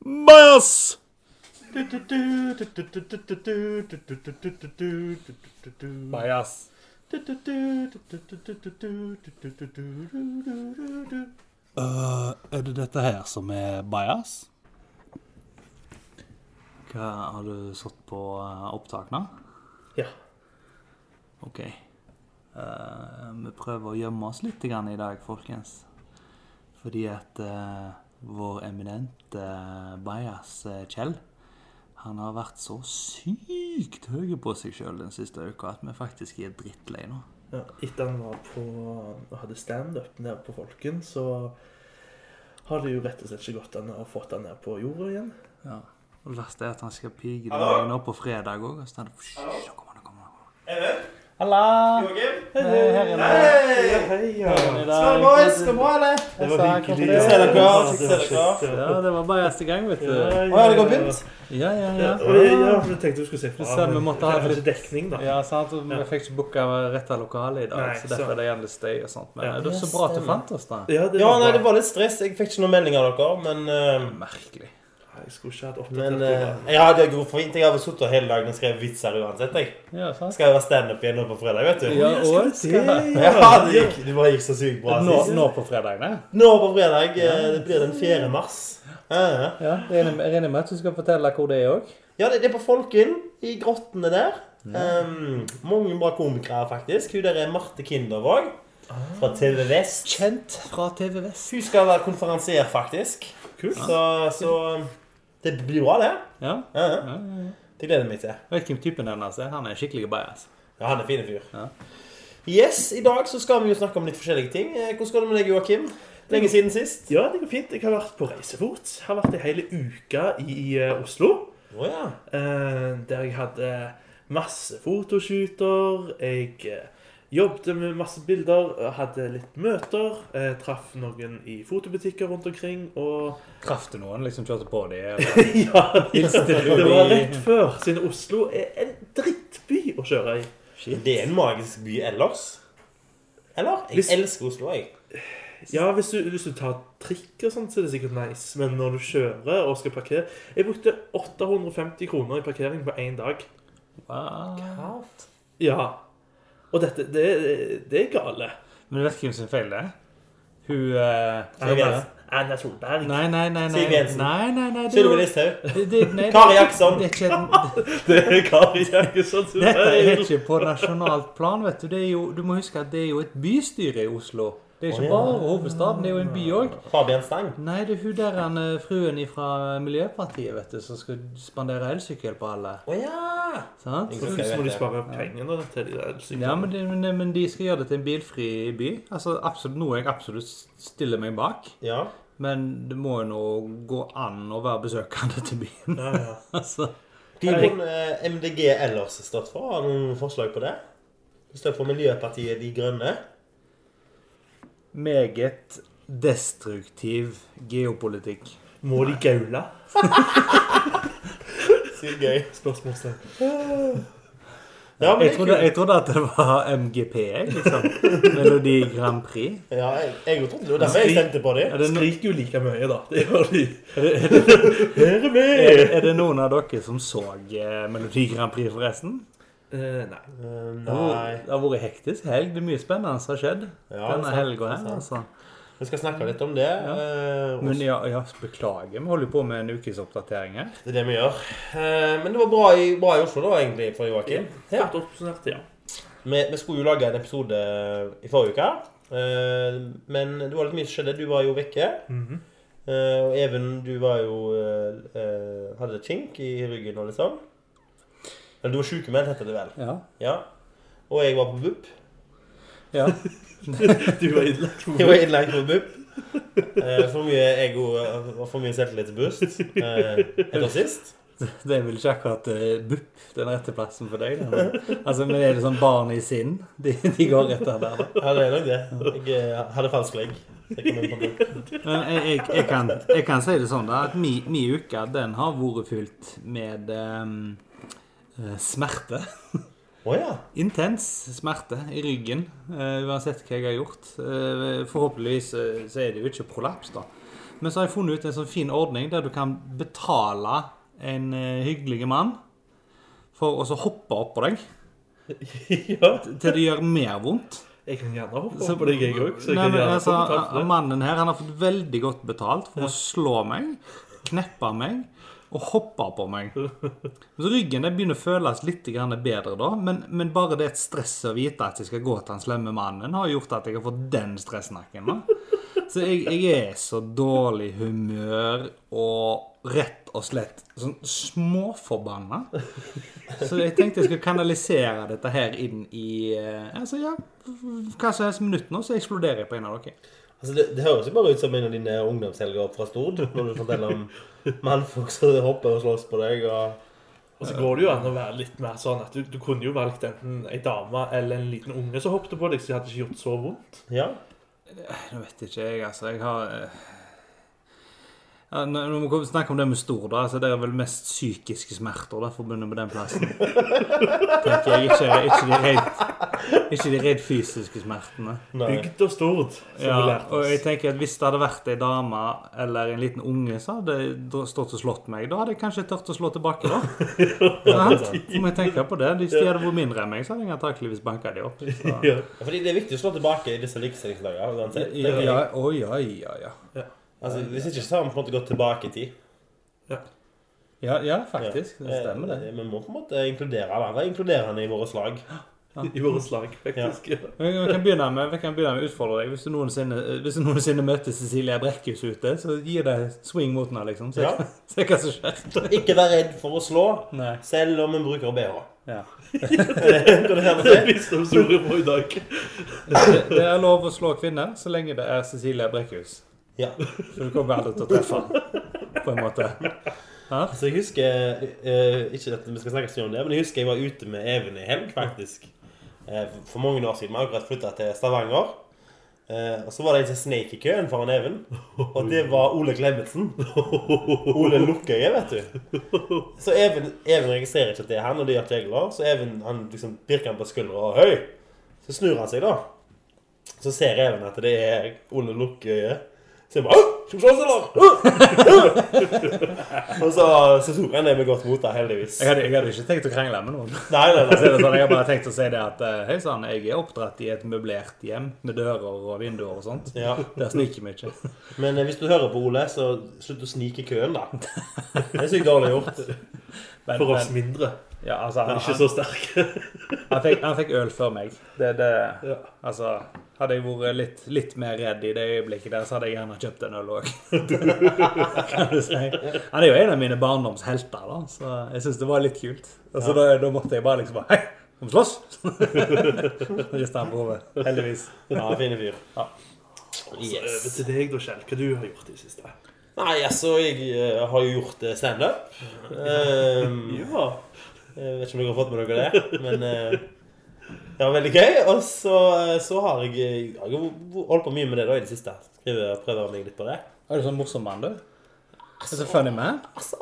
Bajas! Bajas. Øh, er det dette her som er bajas? Hva Har du satt på eh, opptak nå? Ja. OK. Uh, vi prøver å gjemme oss litt i dag, folkens. Fordi at eh, vår eminente uh, bajas eh, Kjell han har vært så sykt høy på seg sjøl den siste uka at vi faktisk er drittlei nå. Ja, etter han var på og hadde standup nede på Folken, så har det jo rett og slett ikke gått an å få han ned på jorda igjen. Ja. Og det verste er at han skal pige det nå på fredag òg. Og så er det, «Hysj, nå kommer han, nå kommer han. Halla! Joakim? Hei, Hei! Skål, boys. Går det bra, eller? Det var hyggelig. Ser dere. Ja, det var bare neste gang, vet du. Å, ja, det går fint? Ja, ja, Ja, ja. og jeg, tenkte du skulle se Du fra. sa vi måtte ha litt- dekning, da. Ja, sant? Vi fikk ikke booka av lokalet i dag, så derfor er det gjerne støy og sånt. Men det er så bra at du fant oss, da. Ja, var nei, det var litt stress. Jeg fikk ikke noen melding av dere, men eh, Merkelig. Jeg skulle ikke hatt Men eh, jeg hadde god fint. Jeg har sittet hele dagen og skrevet vitser uansett. jeg. Ja, sant? Skal jo være standup igjen nå på fredag, vet du. Ja, og skal Ja, det gikk, det bare gikk så sykt bra nå, sist. nå på fredagene? Nå på fredag eh, det blir den 4. mars. Ja, ja. Ja, regner med- regner med at du skal fortelle hvor det er òg. Ja, det, det er på Folken, i grottene der. Um, mange bra komikere, faktisk. Hun der er Marte Kindervåg fra TV Vest. Kjent fra TV Vest. Hun skal være konferansier, faktisk. Kult. Så, så det blir bra, det. Ja. Ja, ja. Det gleder jeg meg til. Vet hvem typen hennes er? Han er skikkelig bajas. Ja, han er fin fyr. Ja. Yes, I dag så skal vi jo snakke om litt forskjellige ting. Eh, Hvordan går det med deg, Joakim? Lenge siden sist? Ja, det går fint. Jeg har vært på reisefot. Har vært ei hele uke i eh, Oslo. Oh, ja. eh, der jeg hadde masse fotoshooter. Jeg jobbet med masse bilder, hadde litt møter. Eh, traff noen i fotobutikker rundt omkring. Og Traff du noen? Liksom kjørte på dem? ja, Hilste det var rett før, siden Oslo er en drittby å kjøre i. Det er en magisk by ellers. Eller? Jeg Hvis- elsker Oslo, jeg. Ja, hvis du, hvis du tar trikk og sånt, så er det sikkert nice. Men når du kjører og skal parkere Jeg brukte 850 kroner i parkering på én dag. Wow. Ja. Og dette, det, det er gale. Men du vet hvem sin feil det er? Hun uh. Erna Solberg. Nei, nei, nei. nei. Siv Jensen. Nei, nei, nei. Sylvi Listhaug. Kari Jackson. Det er Kari Jackson Dette er ikke på nasjonalt plan, vet du. Du må huske at det er jo et bystyre i Oslo. Det er ikke oh, ja. bare hovedstaden, det er jo en by òg. Fabian Stang. Nei, det er hun der han, eh, fruen fra Miljøpartiet, vet du, som skal spandere elsykkel på alle. Å ja! Sant? Så må de spare pengene til de elsyklene. Ja, men, de, men, men de skal gjøre det til en bilfri by. Altså, absolutt, Noe jeg absolutt stiller meg bak. Ja. Men det må jo nå gå an å være besøkende til byen. Ja, ja. altså. Hva har eh, MDG ellers stått for? Har du noen forslag på det? Det står for Miljøpartiet De Grønne. Meget destruktiv geopolitikk. Må de gaule? Sykt gøy. Spørsmålstegn. Ja, Jeg trodde, jeg trodde at det var MGP, liksom. Melodi Grand Prix. Ja, jeg, jeg trodde det derfor jeg stemte på dem. Er det, Skriker jo like mye, da. Det gjør de. er, det, er er, vi! er det noen av dere som så eh, Melodi Grand Prix, forresten? Eh, nei. Uh, nei. det har vært hektisk helg. Det er mye spennende som har skjedd Ja, denne helga her. altså. Vi skal snakke litt om det. eh, Men ja, ja, beklager, vi holder på med en ukes oppdatering her. Det er det vi gjør. Eh, men det var bra i, bra i Oslo, da, egentlig, for Joakim. Ja. Ja. Vi, vi skulle jo lage en episode i forrige uke. eh, men det var litt mye som skjedde. Du var jo vekke. Mm -hmm. og Even, du var jo Hadde kink i ryggen og litt sånn. Eller du var sykemeldt, heter det vel. Ja. Ja. Og jeg var på BUP. ja. Du var innlagt på Jeg var innlagt på BUP. Eh, for mye ego og for mye selvtillitsboost eh, etter sist. Det er vel ikke akkurat uh, BUP den rette plassen for deg. Men, Altså, Men er det sånn barn i sinn? De, de går etter der, da. Ja, det er nok det. Jeg hadde falsk legg. BUP. Men jeg, jeg, jeg, kan, jeg kan si det sånn da, at min, uke den har vært fylt med eh, smerte. Oh, ja. Intens smerte i ryggen, eh, uansett hva jeg har gjort. Eh, forhåpentligvis eh, så er det jo ikke prolaps, da. Men så har jeg funnet ut en sånn fin ordning der du kan betale en eh, hyggelig mann for å så hoppe opp på deg ja. til det gjør mer vondt. Jeg kan gjerne hoppe oppå opp på deg, jeg òg. Altså, mannen her han har fått veldig godt betalt for å slå meg, kneppe meg og hoppa på meg. Så ryggen det begynner å føles litt grann bedre da, men, men bare det et stress å vite at jeg skal gå til den slemme mannen, har gjort at jeg har fått den stressnakken. da. Så jeg, jeg er så dårlig humør og rett og slett sånn småforbanna. Så jeg tenkte jeg skulle kanalisere dette her inn i eh, altså ja, hva som helst minutt nå, så eksploderer jeg på en av dere. Altså, det, det høres jo bare ut som en av dine ungdomshelger fra Stord, når du forteller om mannfolk som hopper og slåss på deg. og... Og så går det jo an å være litt mer sånn at du, du kunne jo valgt enten ei dame eller en liten unge som hoppet på deg, så det hadde ikke gjort så vondt. Ja. Nå vet ikke jeg, altså. Jeg har eh, Når vi snakker om det med stor, da, så det er vel mest psykiske smerter da, forbundet med den plassen. Tenker jeg, Ikke, ikke, de redd, ikke de redd fysiske smertene. Bygd og stort, som vi Ja, og jeg tenker at Hvis det hadde vært ei dame eller en liten unge som hadde stått og slått meg, da hadde jeg kanskje tørt å slå tilbake. da. ja, Så må jeg tenke på det. Hvis de hadde vært mindre enn meg, så hadde jeg antakeligvis banka de opp. Så. Ja. Ja, Fordi det er viktig å slå tilbake i disse likestillingslagene. uansett. Ja, tenker ja, ja, ja, ja. Altså, hvis ikke så har vi på en måte gått tilbake i tid. Ja, ja faktisk. Det stemmer, det. Eh, Vi må på en måte inkludere det. Inkludere henne i våre slag. I våre slag, faktisk. Ja. Vi kan begynne med, vi kan begynne med å utfordre deg. Hvis du noensinne, hvis du noensinne møter Cecilia Brekkhus ute, så gi det swing mot henne, liksom. Se, Ja. se hva som skjer. Ikke vær redd for å slå, Nei. selv om en bruker BH. Ja. På i dag. Det, det er lov å slå kvinner så lenge det er Cecilia Brekkhus. Ja. Så du kommer aldri til å treffe han, på en måte. Altså, jeg husker eh, Ikke at vi skal snakke så mye om det, men jeg husker jeg var ute med Even i helg, faktisk. Eh, for mange år siden. Vi har akkurat flytta til Stavanger. Eh, og så var det en som snek i køen foran Even. Og det var Ole Klemetsen. Ole Lukkøye, vet du. Så Even, Even registrerer ikke at det er han, og det gjør ikke jeg heller. Så Even han liksom pirker han på skuldra og Høy! Så snur han seg, da. Så ser Even at det er Ole Lukkøye. Så jeg bare «Åh, Skal vi slåss, eller? og så, så tok han det med godt mot, da, heldigvis. Jeg hadde, jeg hadde ikke tenkt å krangle med noen. Nei, nei, nei. sånn, jeg har bare tenkt å si det at eh, Hei sann, jeg er oppdratt i et møblert hjem med dører og vinduer og sånt. Ja. Der sniker vi ikke. Men eh, hvis du hører på Ole, så slutt å snike i køen, da. Det er sykt dårlig gjort. For oss mindre. Ja, altså, Men han, ikke han, så sterk. han, fikk, han fikk øl før meg. Det, det, Ja. altså, hadde jeg vært litt, litt mer redd i det øyeblikket der, så hadde jeg gjerne kjøpt en øl òg. si. Han er jo en av mine barndomshelter, da, så jeg syns det var litt kult. Altså, da, da måtte jeg bare liksom bare Hei, kom slåss! Rista han på hodet. Heldigvis. Ja, fine fyr. Ja. Så over til deg, da, Kjell. Hva du har gjort i det siste? Nei, altså, jeg uh, har jo gjort eh, standup. Um, Ja. Jeg vet ikke om dere har fått med dere det, men eh, det var veldig gøy. Og så, eh, så har jeg, eh, jeg har holdt på mye med det da i det siste. Skrive, prøver meg litt på det. Er du sånn morsom mann, du? Er du funny man?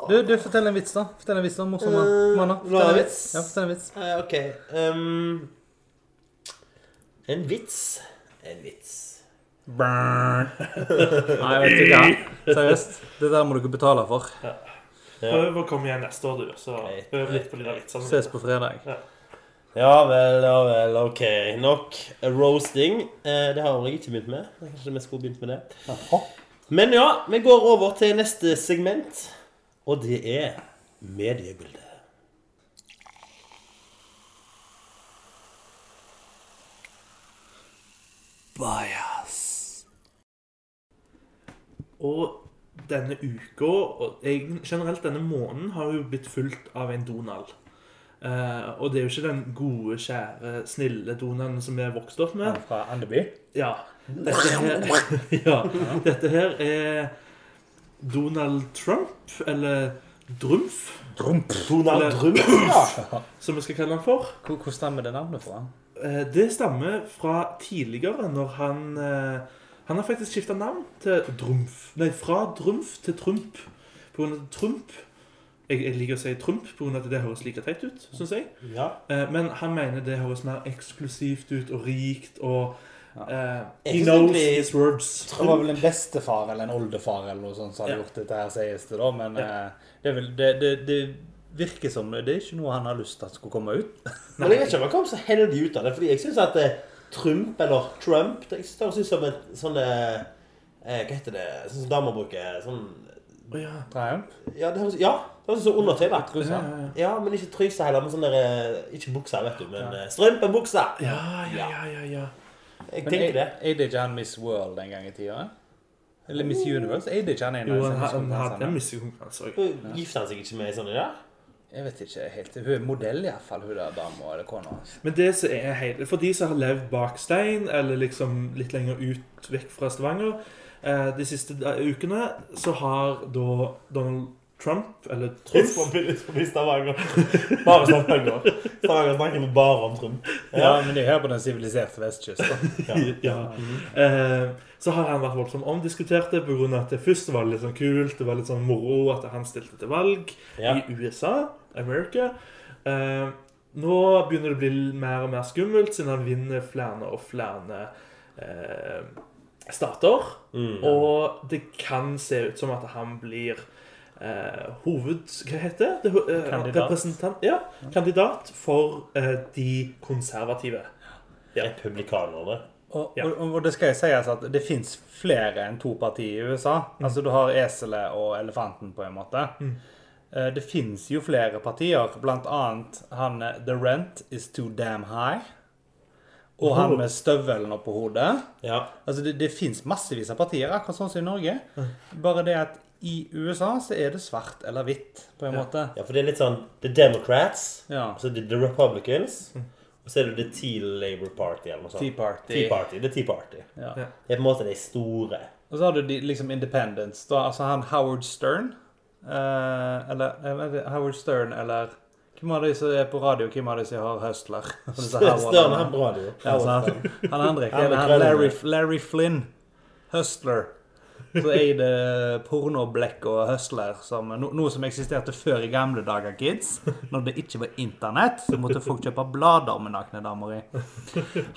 Du, du, fortell en vits, da. Fortell en vits da, morsom mann. Eh, du ha Fortell en vits. vits? Ja, fortell en vits. Uh, ok. Um, en vits. En vits. Burn. Nei, vet du hva. Seriøst. Det der må dere betale for. Ja. Prøv å komme igjen neste år, du. Så øv litt på de der vitsene. Ses på fredag. Ja vel, ja vel, ok. Nok roasting. Eh, det har jeg ikke begynt med. Kanskje vi skulle begynt med det. Men ja, vi går over til neste segment. Og det er mediebildet. Bias. Og denne uka, og generelt denne måneden, har jo blitt fulgt av en Donald. Uh, og det er jo ikke den gode, kjære, snille Donalden som vi er vokst opp med. Han fra Andeby. Ja. Dette her, ja, dette her er Donald Trump, eller Drumf, Donald Eller- Trump, ja. som vi skal kalle han for. Hvor, hvor stammer det navnet fra? Uh, Det stammer fra tidligere, når han eh, Han har faktisk skifta navn til Drumf. Nei, fra Drumf til Trump. På grunn av Trump jeg, jeg liker å si Trump pga. at det høres like teit ut, syns jeg. Ja. Eh, men han mener det høres mer eksklusivt ut og rikt og eh, He knows his words. Det var vel en bestefar eller en oldefar eller noe sånt som hadde Ja. gjort dette her, sies det da. Men Ja. eh, det, vel, det, det, det virker som det er ikke noe han har lyst til at skulle komme ut. Men jeg vet ikke om han kom så heldig ut av det. Fordi jeg syns at eh, Trump, eller Trump Det jeg høres ut som en sånn eh, Hva heter det? Sånn som damer bruker. Sånn Å ja. Triumph. Ja, det høres, ja, det høres ut som undertøy. da. Ja, ja, Ja, men ikke truse heller. Men sånn der eh, Ikke bukser, vet du. Men ja. strømpebukser. ja, ja, ja, ja. Jeg Men tenker det. Eide ikke han Miss World en gang i tida? Eller Miss Universe? Eide ikke han en Jo, av han, han hadde en Miss missekonkurranse òg. Gifter han seg ikke med ei sånn i dag? Jeg vet ikke helt. Hun er modell iallfall, hun der dama eller kona hans. Men det som er helt For de som har levd bak stein, eller liksom litt lenger ut vekk fra Stavanger eh, de siste ukene, så har da Donald Trump, eller Trump Trump forbi Stavanger. Bare Stavanger. Stavanger snakker vi bare om Trump. Ja, men det er her på den siviliserte vestkysten. Ja. ja. eh, Så har han vært voldsomt omdiskutert det pga. at det først var litt sånn kult, det var litt sånn moro at han stilte til valg Ja. i USA, America. Uh, nå begynner det å bli mer og mer skummelt, siden han vinner flere og flere uh, stater. Mm. Og det kan se ut som at han blir hoved... Hva heter det? eh, Kandidat. Ja, kandidat for eh, de konservative. Republikanerne. Og, Ja. og, og det skal jeg sies at det fins flere enn to partier i USA. Altså Du har eselet og elefanten, på en måte. Mm. Eh, Det fins jo flere partier, blant annet han eh, The Rent Is Too Damn High. Og han med støvelen oppå hodet. Ja. Altså Det, det fins massevis av partier, akkurat sånn som i Norge. Bare det at i USA så er det svart eller hvitt, på en Ja. måte. ja, for det er litt sånn The Democrats, Ja. og så er det The Republicans, og så er det The Tea Labour Party eller noe sånt. Tea Party. Tea Party. The Tea Party. Ja. Ja. Det er på en måte de store. Og så har du de, liksom Independence. Da, altså han Howard Stern. Eh, eller jeg vet ikke, Howard Stern eller Hvem av de som er på radio, hvem av de som har Howard- Større enn på radio. Ja, sant? Han andre, er? Han han Larry. Larry Flynn. Hustler. Så er det pornoblekk og hustler som no, Noe som eksisterte før i gamle dager, kids. Når det ikke var internett, så måtte folk kjøpe blader med nakne damer i.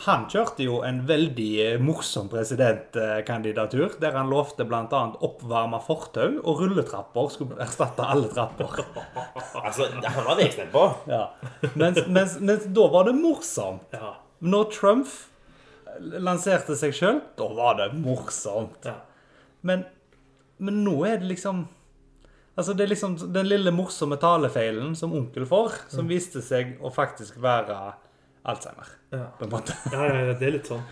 Han kjørte jo en veldig morsom presidentkandidatur, der han lovte bl.a. oppvarma fortau, og rulletrapper skulle erstatte alle trapper. Altså, han var vekstemt på. Ja. Mens, mens, mens da var det morsomt. Ja. Når Trump lanserte seg sjøl, da var det morsomt. Ja. Men, men nå er det liksom Altså Det er liksom den lille morsomme talefeilen som onkel får, som viste seg å faktisk være Alzheimer, Ja. på en måte. Ja, ja, ja, det er litt sånn.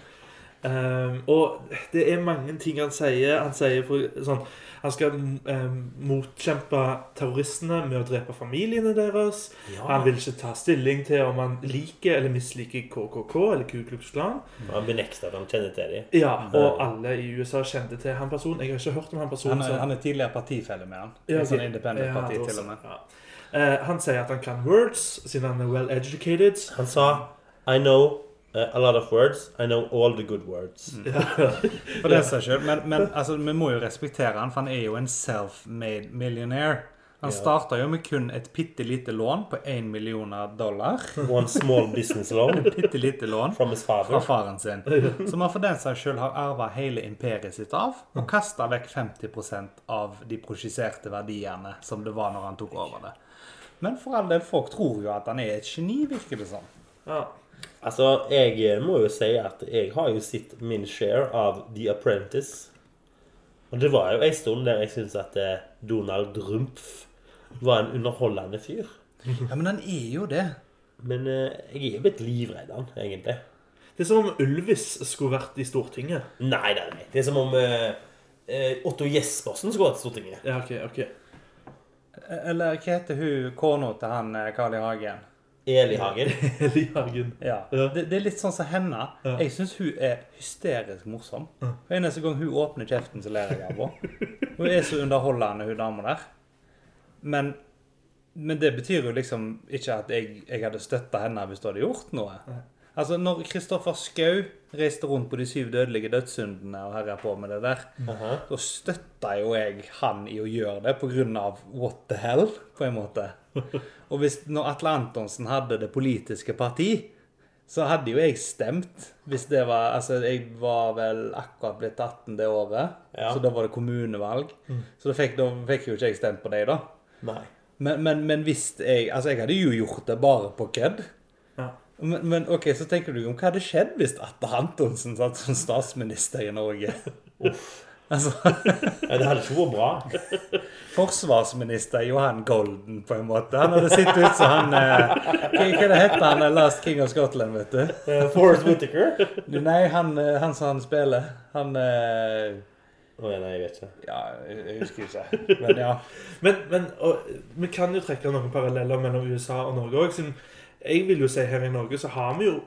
Ehm, og det er mange ting han sier. Han sier for, sånn Han skal um, motkjempe terroristene med å drepe familiene deres. Han vil ikke ta stilling til om han liker eller misliker KKK eller Ku Klux Klan. Han benekter at han kjenner til dem. Ja, og alle i USA kjente til han personen. Jeg har ikke hørt om han personen. Han er, han er tidligere partifelle med han. Ja, sånn ok. independent-parti, Ja, da til og med. Ja. Uh, han sier at han kan words, siden han er well educated. Han sa I know a lot of words. I know all the good words. For det seg skyld. Men, men altså, vi må jo respektere han, for han er jo en self-made millionaire. Han Ja. starta jo med kun et bitte lite lån på 1 millioner dollar. One small business loan Bitte lite lån. from his fra faren sin. Som han for den saks skyld har arva hele imperiet sitt av, og kasta vekk 50 av de prosjiserte verdiene som det var når han tok over det. Men for all del, folk tror jo at han er et geni, virker det som. Ja. Altså, jeg eh, må jo si at jeg har jo sett min share av The Apprentice. Og det var jo en stund der jeg syntes at eh, Donald Drumpf var en underholdende fyr. Ja, Men han er jo det. Men eh, jeg er jo blitt livredd han, egentlig. Det er som om Ulvis skulle vært i Stortinget. Nei, nei, nei. Det er som om eh, Otto Jespersen skulle vært i Stortinget. Ja, ok, ok. Eller hva heter hun kona til han Carl I. Hagen? Eli Hagen. Elihagen. Ja. Ja. Det, det er litt sånn som henne. Ja. Jeg syns hun er hysterisk morsom. Hver eneste gang hun åpner kjeften, så ler jeg av henne. Hun er så underholdende, hun dama der. Men, men det betyr jo liksom ikke at jeg, jeg hadde støtta henne hvis hun hadde gjort noe. Altså, når Kristoffer Schou reiste rundt på de syv dødelige dødssyndene og herja på med det der, Aha. da støtta jo jeg han i å gjøre det på grunn av what the hell, på en måte. Og hvis, når Atle Antonsen hadde det politiske parti, så hadde jo jeg stemt hvis det var Altså, jeg var vel akkurat blitt 18 det året, Ja. så da var det kommunevalg. Så da fikk, da fikk jo ikke jeg stemt på deg, da. Men, men, men hvis jeg Altså, jeg hadde jo gjort det bare på kødd. Ja. Men, men ok, så tenker du om hva hadde skjedd hvis Atle Antonsen satt som statsminister i Norge? altså, Ja, det hadde ikke vært bra. forsvarsminister Johan Golden, på en måte. Han hadde sett ut som han eh, Hva det heter han? eh, Last King of Scotland, vet du? Uh, Forrest Whittaker? Nei, han, eh, han som han spiller. Han eh, oh, ja, nei, jeg vet ikke. Ja, jeg husker ikke. Men ja. Men, men og, vi kan jo trekke noen paralleller mellom USA og Norge òg. Jeg vil jo si her i Norge så har vi jo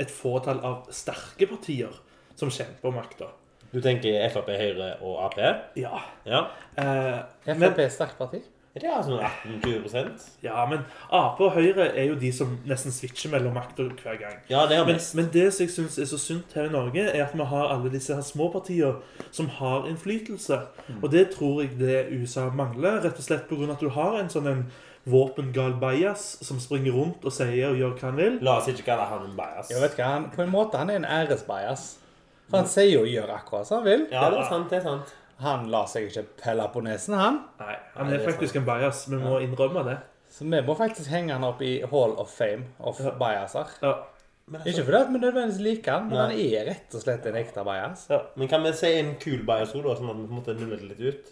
et fåtall av sterke partier som kjemper om makta. Du tenker Frp, Høyre og Ap? Ja. Ja. Eh, Frp er sterkt parti. Er det altså 18-20% ja, men Ap og Høyre er jo de som nesten switcher mellom makter hver gang. Ja, det er Men, mest. men det som jeg syns er så sunt her i Norge, er at vi har alle disse her små partier som har innflytelse. Og det tror jeg det USA mangler, rett og slett pga. at du har en sånn en våpengal bajas som springer rundt og sier og gjør hva han vil. La oss ikke kalle han en bias. Jeg vet hva, han, På en måte han er en æresbias. For han sier jo og gjør akkurat som han vil. Ja, det er sant. det er sant. Han lar seg ikke pelle på nesen, han. Nei, han Nei, er det er faktisk en bajas. Vi må innrømme det. Så vi må faktisk henge han opp i Hall of Fame of Ja. biaser. Ja. Men, altså, Ikke fordi at vi nødvendigvis liker han, men Nei. han er rett og slett en ekte bias. men kan vi si en kul bias også, da, sånn at vi på en måte nuller det litt ut?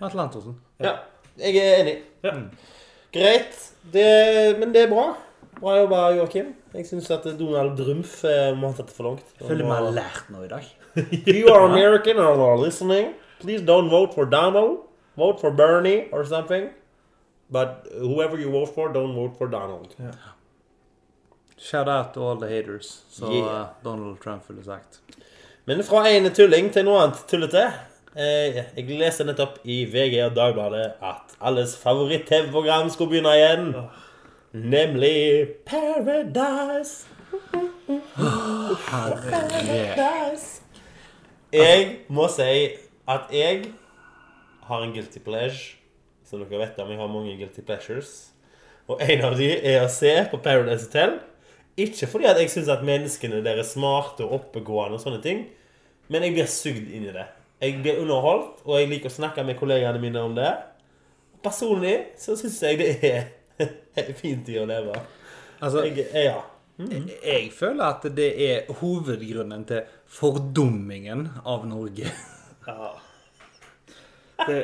Atle Antonsen. Ja. Jeg er enig. Ja. Greit. Det, men det er bra. Bra jobba, Joakim. Jeg syns at Donald Trump eh, må ha tatt det for langt. Føler vi har lært noe i dag. You are American and are listening. Please don't vote for Donald. Vote for Bernie or something. But whoever you vote for, don't vote for Donald. Shout out to all the haters, som Yeah. uh, Donald Trump ville sagt. Men fra en tulling til noe annet tullete. Eh, jeg leste nettopp i VG og Dagbladet at alles favoritt-TV-program skulle begynne igjen. Nemlig Paradise. Paradise. Jeg må si at jeg har en guilty pleasure. Som dere vet om, jeg har mange guilty pleasures. Og en av de er å se på Paradise Hotel. Ikke fordi at jeg syns at menneskene der er smarte og oppegående, og sånne ting, men jeg blir sugd inn i det. Jeg blir underholdt, og jeg liker å snakke med kollegaene mine om det. Personlig så syns jeg det er fin tid å leve. Altså, Jeg, ja. jeg føler at det er hovedgrunnen til fordummingen av Norge. Ja. Det,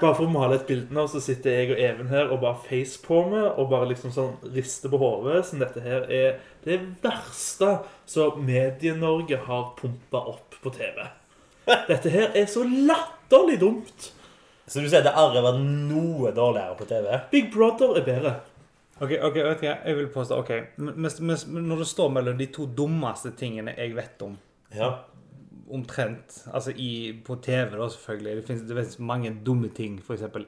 bare for å male et bilde nå, så sitter jeg og Even her og bare facepalmer og bare liksom sånn rister på hodet. Så dette her er det verste som Medie-Norge har pumpa opp på TV. Dette her er så latterlig dumt. Så du sier det aldri har vært noe dårligere på TV? Big Brother er bedre. Ok, ok, vet du hva? Jeg vil påstå, ok, mens, men, men når det står mellom de to dummeste tingene jeg vet om, Ja. omtrent, altså i, på TV da selvfølgelig, det finnes, det finnes mange dumme ting, for eksempel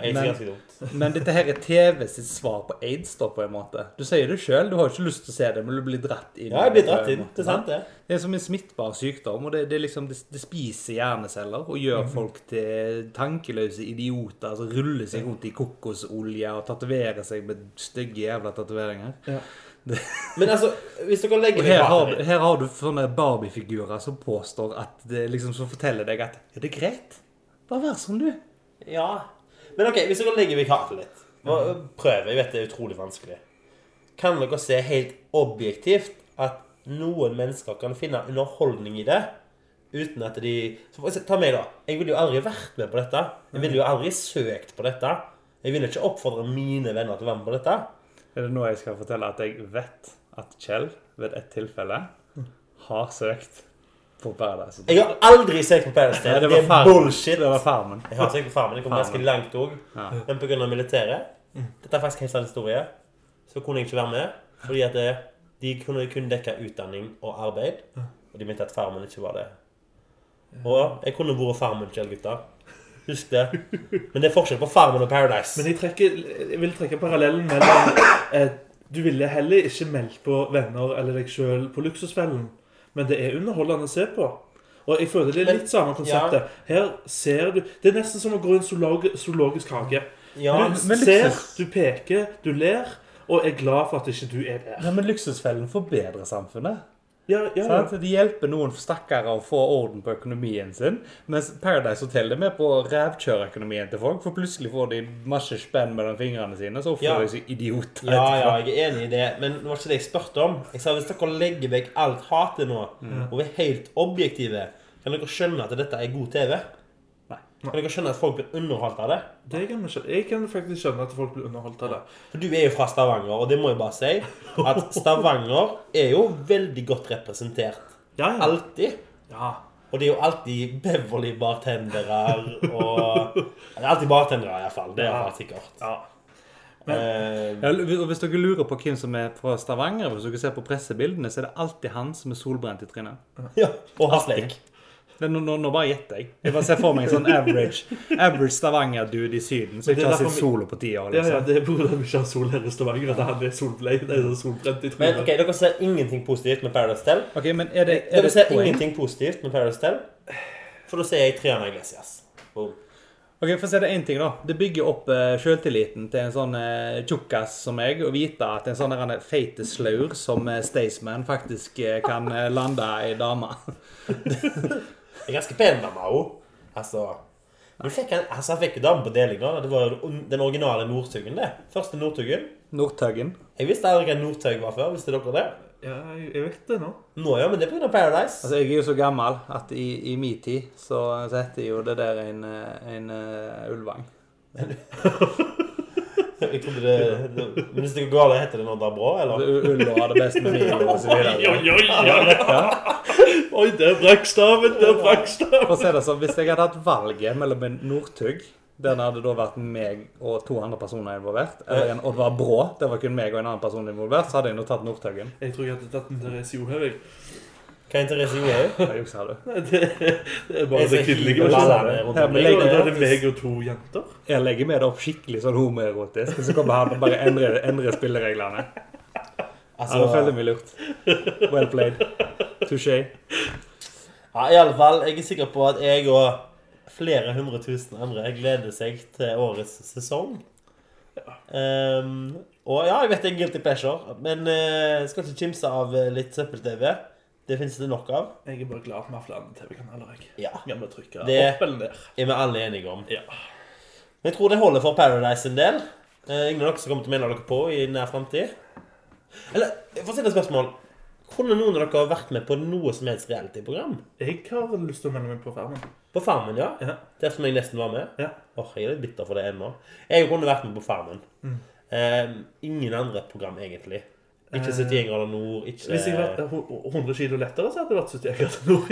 AIDS. ja Men- ganske dumt. Men dette her er TV sitt svar på AIDS da, på en måte. Du sier det selv, du har jo ikke lyst til å se det, men du blir dratt inn. Ja, jeg blir dratt inn. Det er sant, det. Det er som en smittbar sykdom, og det, det, er liksom, det, det spiser hjerneceller og gjør folk til tankeløse idioter som ruller seg rundt i kokosolje og tatoverer seg med stygge jævla tatoveringer. Men altså, hvis dere legger her har, her har du sånne Barbie-figurer som påstår at det liksom som forteller deg at ja, det er greit. Bare vær som du. Ja. Men ok, hvis dere legger vikaret litt hva- Prøv. Jeg vet det er utrolig vanskelig. Kan dere se helt objektivt at noen mennesker kan finne underholdning i det uten at de Ta meg, da. Jeg ville jo aldri vært med på dette. Jeg ville jo aldri søkt på dette. Jeg ville ikke oppfordre mine venner til å være med på dette. Er det nå jeg skal fortelle at jeg vet at Kjell ved et tilfelle har søkt på Paradise Jeg har aldri sett på Paradise det Det var er farmen. bullshit. Det var farmen. Jeg har sett på Farmen. Jeg kom ganske langt òg. Ja. Men pga. militæret Dette er faktisk helt sann historie. Så kunne jeg ikke være med. Fordi at det, de kunne kun dekke utdanning og arbeid. Og de mente at Farmen ikke var det. Og jeg kunne vært Farmen selv, gutter. Husk det. Men det er forskjell på Farmen og Paradise. Men jeg, trekker, jeg vil trekke parallellen mellom eh, Du ville heller ikke meldt på venner eller deg sjøl på Luksusfellen, men det er underholdende å se på. Og jeg føler det er litt samme konseptet. Her ser du Det er nesten som å gå i en zoolog, zoologisk hage. Ja, Du ser, du peker, du ler, og er glad for at ikke du er der. Ja, men Luksusfellen forbedrer samfunnet. Ja, ja, ja. Sant? De hjelper noen stakkare å få orden på økonomien sin. Mens Paradise Hotel er med på å rævkjøre økonomien til folk. For plutselig får de masse spenn mellom fingrene sine, så Ja. oppfører de seg idioter. ja, ja, jeg er enig i det. Men det var ikke det jeg spurte om. Jeg sa hvis dere legger vekk alt hatet nå, og er helt objektive, kan dere skjønne at dette er god TV? Kan dere skjønne at folk blir underholdt av det? Det kan jeg, skjønne. Jeg kan faktisk skjønne at folk blir underholdt av det. For du er jo fra Stavanger, og det må jeg bare si. At Stavanger er jo veldig godt representert. Ja, ja. Alltid. ja. Og det er jo alltid Beverly-bartendere og Det er alltid bartendere, iallfall. Det er Ja. sikkert. ja. Men, Ja, hvis dere lurer på hvem som er fra Stavanger, hvis dere ser på pressebildene, så er det alltid han som er solbrent i trynet. ja. Og. Det er Nå, nå, nå bare gjetter jeg. Jeg bare ser for meg en sånn average, average Stavanger-dude i Syden som ikke har sett sola på ti år. Ja, ja, liksom. det er på at vi ikke har sol her i Stavanger. At han er er sånn solbrent i Men okay, dere ser ingenting positivt med Paradise Tell. Okay, men er det, er Dere det ser poeng? ingenting positivt med Paradise Tell, For da ser jeg Triana Iglesias. Boom. Ok, For å si det en ting, da. Det bygger opp uh, selvtilliten til en sånn uh, tjukkas som meg å vite at en sånn feite slaur som uh, Staysman faktisk uh, kan lande ei dame. Det er ganske pen dame òg. Altså men fikk han, altså, han fikk jo dame på deling, da. Det var jo den originale Northugen, det. Første Northugen. Nordtøggen. Jeg visste aldri hva Northug var før. Visste dere det? Ja, jeg jeg vet det nå. Nå, ja, men det er pga. Paradise. Altså, Jeg er jo så gammel at i, i min tid så, så heter jo det der en, eh, en uh, ulvang. Jeg trodde det, det Men hvis det går galt, heter det når det er bra, eller? Ulla har det best med min og så Oi, videre. oi, oi! Oi, der brakk staven! Der brakk staven! For å si det sånn, Hvis jeg hadde hatt valget mellom en Northug der det hadde da vært meg og to andre personer involvert, eller en Oddvar Brå, der var kun meg og en annen person involvert, så hadde jeg nå tatt Northuggen. Jeg tror jeg hadde tatt en Therese Johaug. Hva er Therese Johaug? Hva juksa du? Det, det er bare det kvinnelige. versjonen. Da er det meg og to jenter. Jeg legger med det opp skikkelig sånn homoerotisk, så kommer han og bare endrer, endrer spillereglene. Altså, ja, føler jeg lurt. Well played. Touché. ja, i alle fall, jeg er sikker på at jeg og flere hundre tusen andre gleder seg til årets sesong. Um, og ja, jeg vet det er en guilty pleasure, men uh, skal ikke kimse av litt søppel-TV. Det finnes det nok av. Jeg er bare glad for vi har flere TV-kanaler. jeg. Ja. Kan vi trykke Det- opp eller ned? er vi alle enige om. Ja. Men jeg tror det holder for Paradise en del. Eh, ingen av dere som kommer til å melde dere på i nær framtid? Eller, for å stille et spørsmål Kunne noen av dere vært med på noe som helst reality-program? Jeg har lyst til å melde meg på Farmen. På Farmen, ja? Ja. Der som jeg nesten var med? Ja. Åh, Jeg er litt bitter for det ennå. Jeg kunne vært med på Farmen. Mm. Eh, ingen andre program, egentlig. Ikke 71 grader nord, ikke Hvis jeg var 100 kilo lettere, så hadde det vært 71 grader nord.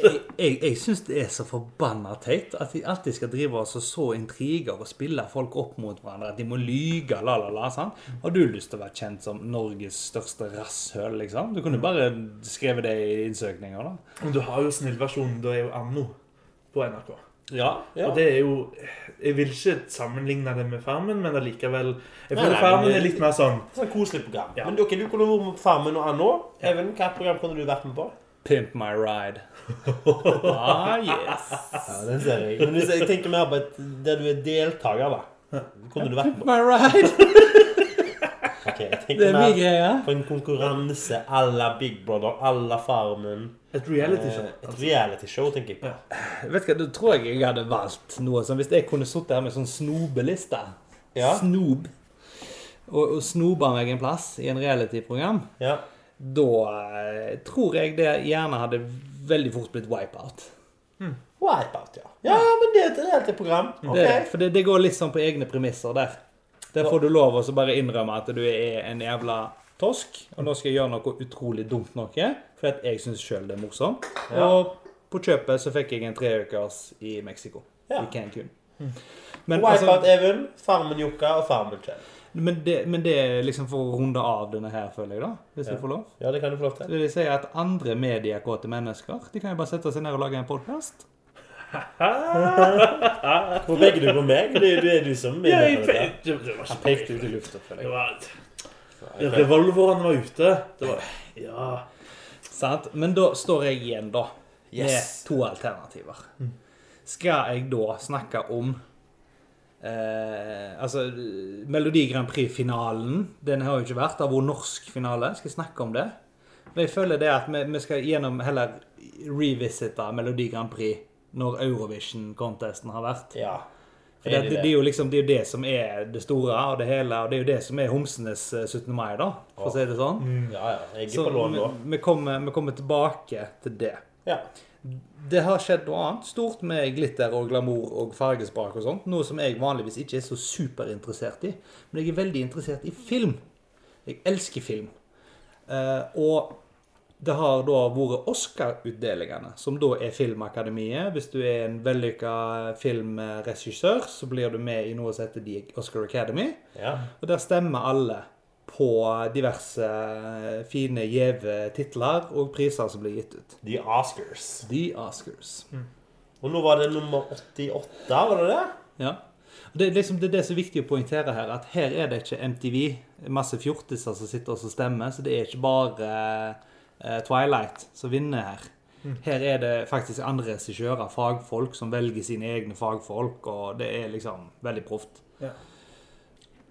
Jeg, jeg, jeg syns det er så forbanna teit at de alltid skal drive oss og så intriger og spille folk opp mot hverandre. At de må lyge, la, la, la. sant? Har du lyst til å være kjent som Norges største rasshøl, liksom? Du kunne bare skrevet det i innsøkninger, da. Men du har jo snillversjonen. Da er jo Anno på NRK. Ja, ja. Og det er jo Jeg vil ikke sammenligne det med Farmen, men allikevel Jeg føler Farmen er litt mer sånn Sånn koselig program. Ja. Men ok, du kunne vært med på Farmen og òg. Even, hva program kunne du vært med på? Pimp my ride. ah, yes. Ja, den ser jeg. Men hvis jeg tenker mer på et, der du er deltaker, da. Kunne du vært Pimp på my ride. okay, jeg Det tenker er min mer greie. på en konkurranse à la Big Brother, à la Farmen. Et reality-show. Eh, Et reality-show, tenker jeg på. Ja. Vet du hva, Da tror jeg jeg hadde valgt noe sånn Hvis jeg kunne sittet her med sånn snobeliste Ja. Snob. Og, og snoba meg en plass i en reality-program. Ja. Da eh, tror jeg det gjerne hadde veldig fort blitt wipeout. Wipeout, ja. Ja, men det er et reality-program. Ok. Det, for det, det går litt sånn på egne premisser der. Der får du lov å bare innrømme at du er en jævla tosk, og nå skal jeg gjøre noe utrolig dumt noe, for at jeg syns sjøl det er morsomt. Ja. Og på kjøpet så fikk jeg en treukers i Mexico. Ja. I Cancún. Men, altså, Wipeout Even, Farmen-Jokka og Farmen-Kjell. men, det, men det er liksom for å runde av denne her, føler jeg, da. Hvis Ja. jeg får lov. Ja, det kan du få lov Så til. vil jeg si at andre mediekåte mennesker De kan jo bare sette seg ned og lage en podkast. Hvor peker du på meg? Det er du som er Ja, med jeg, på det, Han pekte ut i lufta. føler jeg. Revolverne var ute. Det var Ja. Sant? Men da står jeg igjen, da, Yes. med to alternativer. Skal jeg da snakke om eh, Altså, Melodi Grand Prix-finalen, den har jo ikke vært. Det har vært norsk finale. Skal jeg snakke om det? Men jeg føler det at vi, vi skal gjennom heller revisite Melodi Grand Prix når Eurovision-contesten har vært. Ja. For det, det, det er jo liksom det, er jo det som er det store og det hele, og det er jo det som er homsenes eh, 17. mai, da, for å si det sånn. Ja, ja. Jeg er Så på lån vi, vi, kommer, vi kommer tilbake til det. Ja. Det har skjedd noe annet stort med glitter og glamour og fargespak og sånt. Noe som jeg vanligvis ikke er så superinteressert i. Men jeg er veldig interessert i film. Jeg elsker film. Uh, og det har da vært Oscar-utdelingene, som da er Filmakademiet. Hvis du er en vellykka filmregissør, så blir du med i noe som heter The Oscar Academy. ja. Og der stemmer alle på diverse fine, gjeve titler og priser som blir gitt ut. The Oscars. The Oscars. Og nå var det nummer 88, var det det? Ja. Det er liksom det, er det som er viktig å poengtere her, at her er det ikke MTV, masse fjortiser som sitter og stemmer, så det er ikke bare Twilight som vinner her. Her er det faktisk andre regissører, fagfolk, som velger sine egne fagfolk, og det er liksom veldig proft. Ja.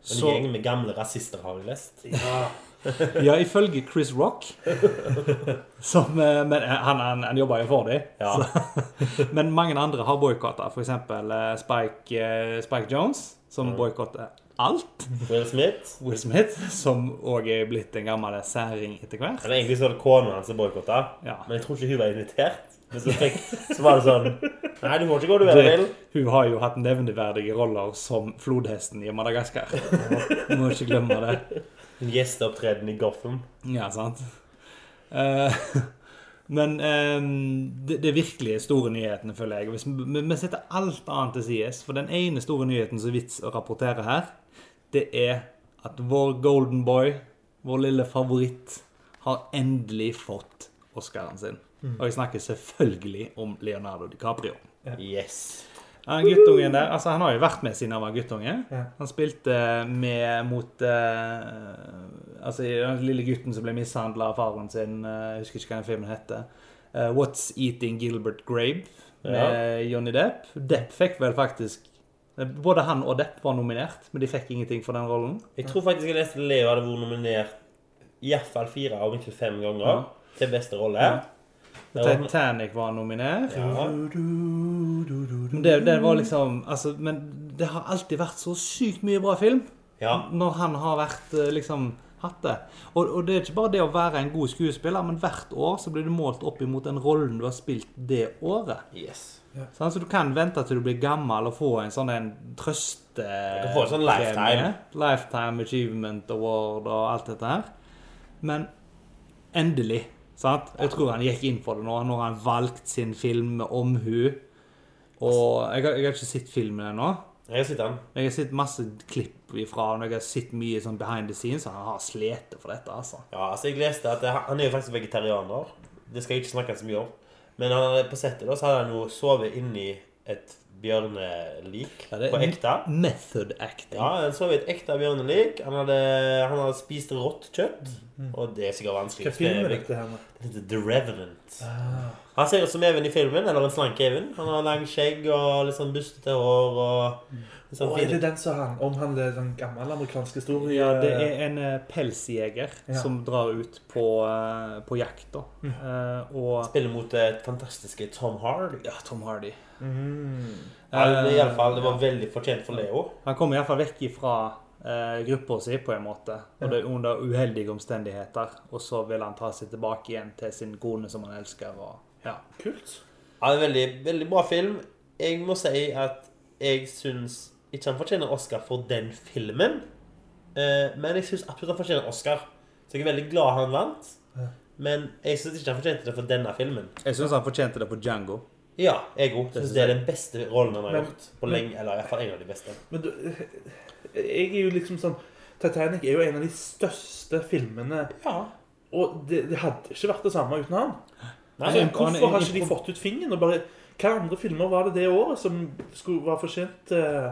En gjeng med gamle rasister har jeg lest. ja. ja, ifølge Chris Rock som, eh, Men eh, han, han, han jobber jo for dem. Ja. Men mange andre har boikotta. F.eks. Spike, eh, Spike Jones, som boikotter alt. Will Smith. Will Smith, som òg er blitt en gammel særing etter hvert. Eller egentlig så var det kona hans som boikotta. Ja. Men jeg tror ikke hun var invitert. Men så, fikk, så var det sånn Nei, du må ikke gå du vil. Det, hun har jo hatt nevneverdige roller som flodhesten i Madagaskar. Du må ikke glemme det. En gjesteopptreden i Gotham. Ja, sant? Uh, men um, det, det virkelig store nyhetene, føler jeg. Vi, vi setter alt annet til sides, for den ene store nyheten som er vits å rapportere her, det er at vår golden boy, vår lille favoritt, har endelig fått Oscaren sin. Og jeg snakker selvfølgelig om Leonardo DiCaprio. Yes. Han guttungen der, altså han har jo vært med siden han var guttunge. Ja. Han spilte med mot uh, Altså den lille gutten som ble mishandla av faren sin. Uh, jeg husker ikke hva den filmen heter. Uh, What's Eating Gilbert Grape med Johnny Depp. Depp fikk vel faktisk Både han og Depp var nominert, men de fikk ingenting for den rollen. Jeg tror faktisk jeg leste Leo hadde vært nominert iallfall fire av inntil fem ganger Ja. til beste rolle. Ja. Titanic var nominert. Ja. Men det, det var liksom altså, Men det har alltid vært så sykt mye bra film. ja. når han har vært eh, liksom hatt det. Og, og det er ikke bare det å være en god skuespiller, men hvert år så blir du målt opp imot den rollen du har spilt det året. Yes. Sånn, så du kan vente til du blir gammel og få en sånn en trøste... Du får en sånn lifetime. Lifetime Achievement Award og alt dette her. Men endelig, sant? Jeg tror han gikk inn for det nå, når han valgt sin film med omhu. Og jeg har, jeg har ikke sett filmen ennå. Jeg har sett den. Jeg har sett masse klipp ifra og jeg har sett mye sånn behind the scenes, Så han har slitt for dette, altså. Ja, altså jeg leste at Han er jo faktisk vegetarianer. Det skal jeg ikke snakke så mye om. Men han, på settet da, så hadde han jo sovet inni et bjørnelik Ja, på ekte. Method acting. Ja, så vidt ekte bjørnelik. Han hadde, han hadde spist rått kjøtt. Og det er sikkert vanskelig Hva film er dette her? Det heter The Revenant. Han ser ut som Even i filmen, eller en slank Even. Han har lang skjegg og litt sånn bustete hår og Å, sånn er det den som han omhandler den gamle amerikanske historien? Ja, det er en eh, pelsjeger Ja. som drar ut på, eh, på jakt, da. Eh, og Spiller mot det fantastiske Tom Hardy. Ja, Tom Hardy. Mm. Ja, det, fall, det var veldig fortjent for Leo. Han kommer iallfall vekk ifra eh, gruppa si, på en måte. Og det er under uheldige omstendigheter. Og så vil han ta seg tilbake igjen til sin kone som han elsker. Og, ja. Kult. Ja, det er veldig, veldig bra film. Jeg må si at jeg syns ikke han fortjener Oscar for den filmen. Eh, men jeg syns absolutt han fortjener Oscar. Så jeg er veldig glad han vant. Men jeg syns ikke han fortjente det for denne filmen. Jeg syns han fortjente det på Django. Ja, jeg òg. Det Syns det er den beste rollen han har Men- gjort på lenge. Eller i hvert fall en av de beste. Men du, jeg er jo liksom sånn Titanic er jo en av de største filmene. Ja. Og det, det hadde ikke vært det samme uten han. Nei, Altså, hvorfor han er har ikke de fått ut fingeren? Og bare, hva andre filmer var det det året som skulle være fortjent eh,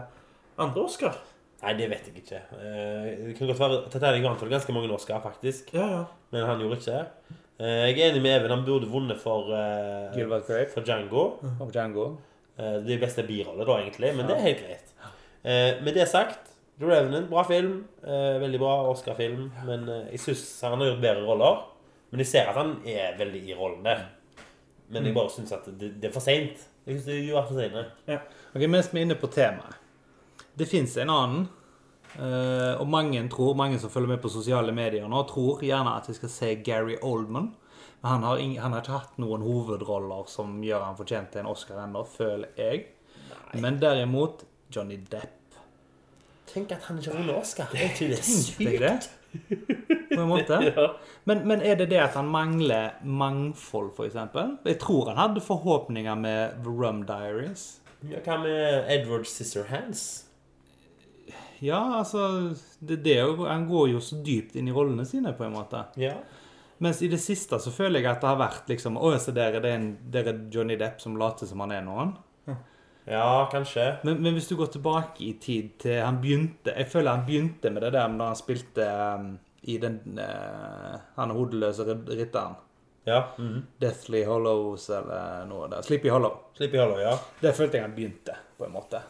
andre Oscar? Nei, det vet jeg ikke. Eh, Det kan godt være Titanic vant vel ganske mange Oscar, faktisk. Ja, ja. Men han gjorde ikke. Eh, Jeg er enig med Even. Han burde vunnet for, eh, Gilbert Grape for Django. og Django. Eh, Det beste birolle, da, egentlig. Men det er helt greit. Eh, Med det sagt, The Revenant, bra film. Eh, Veldig bra Oscar-film. Men eh, jeg syns han har gjort bedre roller. Men jeg ser at han er veldig i rollen der. Men jeg bare syns at det, det er for seint. Jeg synes det er for sent. Ok, Mens vi er inne på temaet. Det fins en annen. Eh, og mange tror, mange som følger med på sosiale medier nå, tror gjerne at vi skal se Gary Oldman. Men han har, han har ikke hatt noen hovedroller som gjør han fortjent til en Oscar ennå, føler jeg. Men derimot Johnny Depp. Tenk at han ikke har vunnet Oscar. Er ikke det sykt? På en måte. ja. Men, men er det det at han mangler mangfold, f.eks.? Jeg tror han hadde forhåpninger med The Rum Diaries. Ja, Hva med Edward Scissorhands? Ja, altså det, det, er jo- Han går jo så dypt inn i rollene sine, på en måte. Ja. Mens i det siste så føler jeg at det har vært liksom Å, se der er det en, der er Johnny Depp som later som han er noen. ja, kanskje. Men, men hvis du går tilbake i tid til han begynte Jeg føler han begynte med det der da han spilte um, i den uh, Han hodeløse ritteren. rytteren. Ja. -hmm. Deathly Hollows eller noe der. Sleepy Hollow. Sleepy Hollow, ja. Der følte jeg han begynte, på en måte.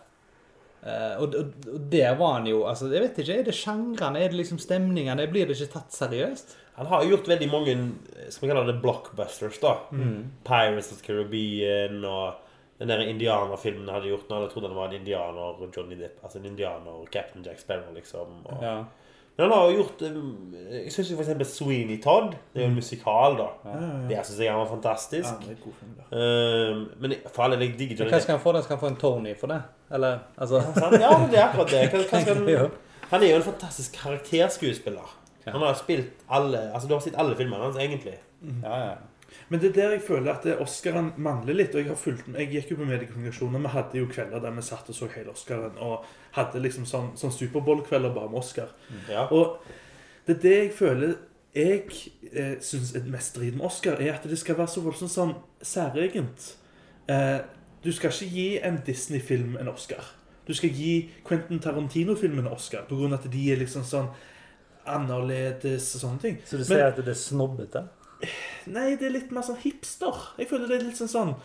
Eh, og, og, og der var han jo altså, Jeg vet ikke, Er det sjangrene? Er det liksom stemningene? Blir det ikke tatt seriøst? Han har gjort veldig mange skal vi kalle det blockbusters. da. Pirates of Caribbean og den der indianerfilmen hadde gjort når alle trodde han var en indianer. Johnny Depp, altså en indianer, Captain Jack Sparrow, liksom. Og... Ja. Men han har jo gjort um, Jeg syns eksempel Sweeney Todd. Det er jo en musikal, da. Ja, ja, ja. Det syns jeg han var Ja, fantastisk. det er god film, da. Um, men for alle jeg digger Hva skal han få? da? Skal han få en Tony for det? Eller altså Ja, men det er akkurat det. Hva, hva skal han, han er jo en fantastisk karakterskuespiller. Han har spilt alle Altså, du har sett alle filmene hans, egentlig. Ja, ja. Men det er der jeg føler at det- Oscaren mangler litt. og Jeg har fulgt med, jeg gikk jo på mediekommunikasjon, og vi hadde jo kvelder der vi satt og så hele Oscaren. Og hadde liksom sånn, sånn Superbowl-kvelder bare med Oscar. Ja. Og det er det jeg føler jeg eh, syns er mest strid med Oscar, er at det skal være så voldsomt sånn særegent. Eh, du skal ikke gi en Disney-film en Oscar. Du skal gi Quentin Tarantino-filmen en Oscar av at de er liksom sånn annerledes og sånne ting. Så du sier at det er snobbete? Nei, det er litt mer sånn hipster. Jeg føler det er litt sånn sånn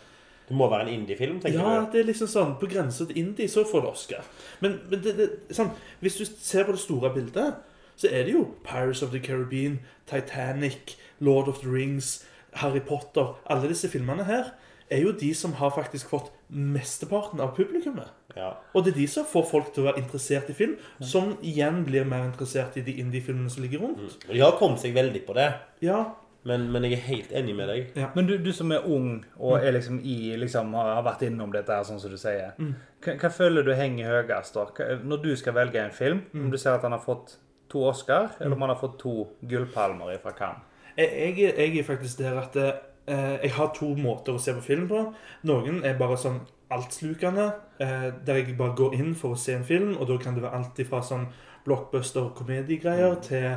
Det må være en indie-film, tenker Ja, du? det er liksom sånn på grensa til indie, så får det Oscar. Men, men det, det, sånn, hvis du ser på det store bildet, så er det jo Pirates of the Caribbean, Titanic, Lord of the Rings, Harry Potter Alle disse filmene her er jo de som har faktisk fått mesteparten av publikummet. Ja. Og det er de som får folk til å være interessert i film, som igjen blir mer interessert i de indie-filmene som ligger rundt. Mm. Og de har kommet seg veldig på det. Ja, Men, men jeg er helt enig med deg. Men du, du som er ung og er liksom i liksom har vært innom dette her, sånn som du sier. Hva, hva føler du henger høyest da? Hva, når du skal velge en film, om du ser at han har fått to Oscar, eller om han har fått to gullpalmer fra Cannes? Jeg, jeg, jeg er faktisk der at eh, jeg har to måter å se på film på. Noen er bare sånn altslukende, eh, der jeg bare går inn for å se en film, og da kan det være alt ifra sånn blockbuster-komediegreier til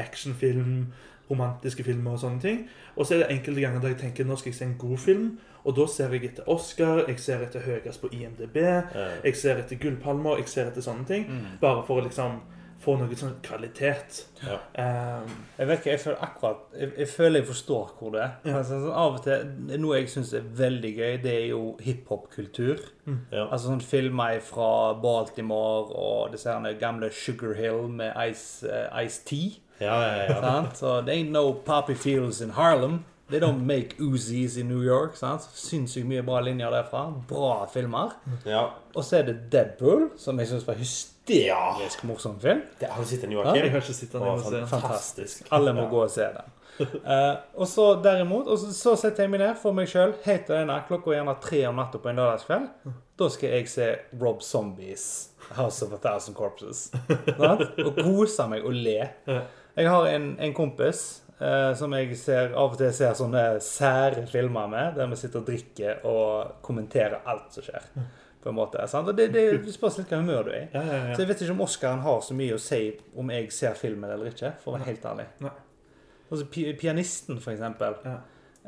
actionfilm, romantiske filmer og sånne ting. Og så er det enkelte ganger der jeg tenker nå skal jeg se en god film, og da ser jeg etter Oscar, jeg ser etter høyest på IMDb, Eh, jeg ser etter gullpalmer, jeg ser etter sånne ting, bare for å liksom få noe sånn kvalitet. Ja. Um, Jeg vet ikke, jeg føler akkurat Jeg, jeg føler jeg forstår hvor det er. Ja. Altså, sånn, av og til Noe jeg syns er veldig gøy, det er jo hiphop-kultur. ja. Altså sånn filmer fra Baltimore og disse her gamle Sugar Hill med Ice, uh, Ice Tea. Ja, ja, ja. Så det ain't no poppy fields in Harlem. They don't make Uzis in New York. Sant? Sinnssykt mye bra linjer derfra. Bra filmer. ja. Og så er det Deadpool, som jeg syns var hysterisk morsom film. Det, har du sett den, jeg har ikke sett den. Å, fantastisk. Alle må gå og se den. uh, og så derimot, og så, så setter jeg meg ned for meg sjøl helt alene klokka er gjerne tre om natta på en lørdagskveld. Da skal jeg se Rob Zombies House of a Thousand Corpses. Sant? og kose meg og le. Jeg har en, en kompis eh, som jeg ser, av og til ser sånne sære filmer med, der vi sitter og drikker og kommenterer alt som skjer. På en måte, sant? Og det, det spørs litt hva humør du er i. Ja, ja, Så jeg vet ikke om Oscaren har så mye å si om jeg ser filmen eller ikke, for å være helt ærlig. Nei. Altså, Pianisten, for eksempel. Ja.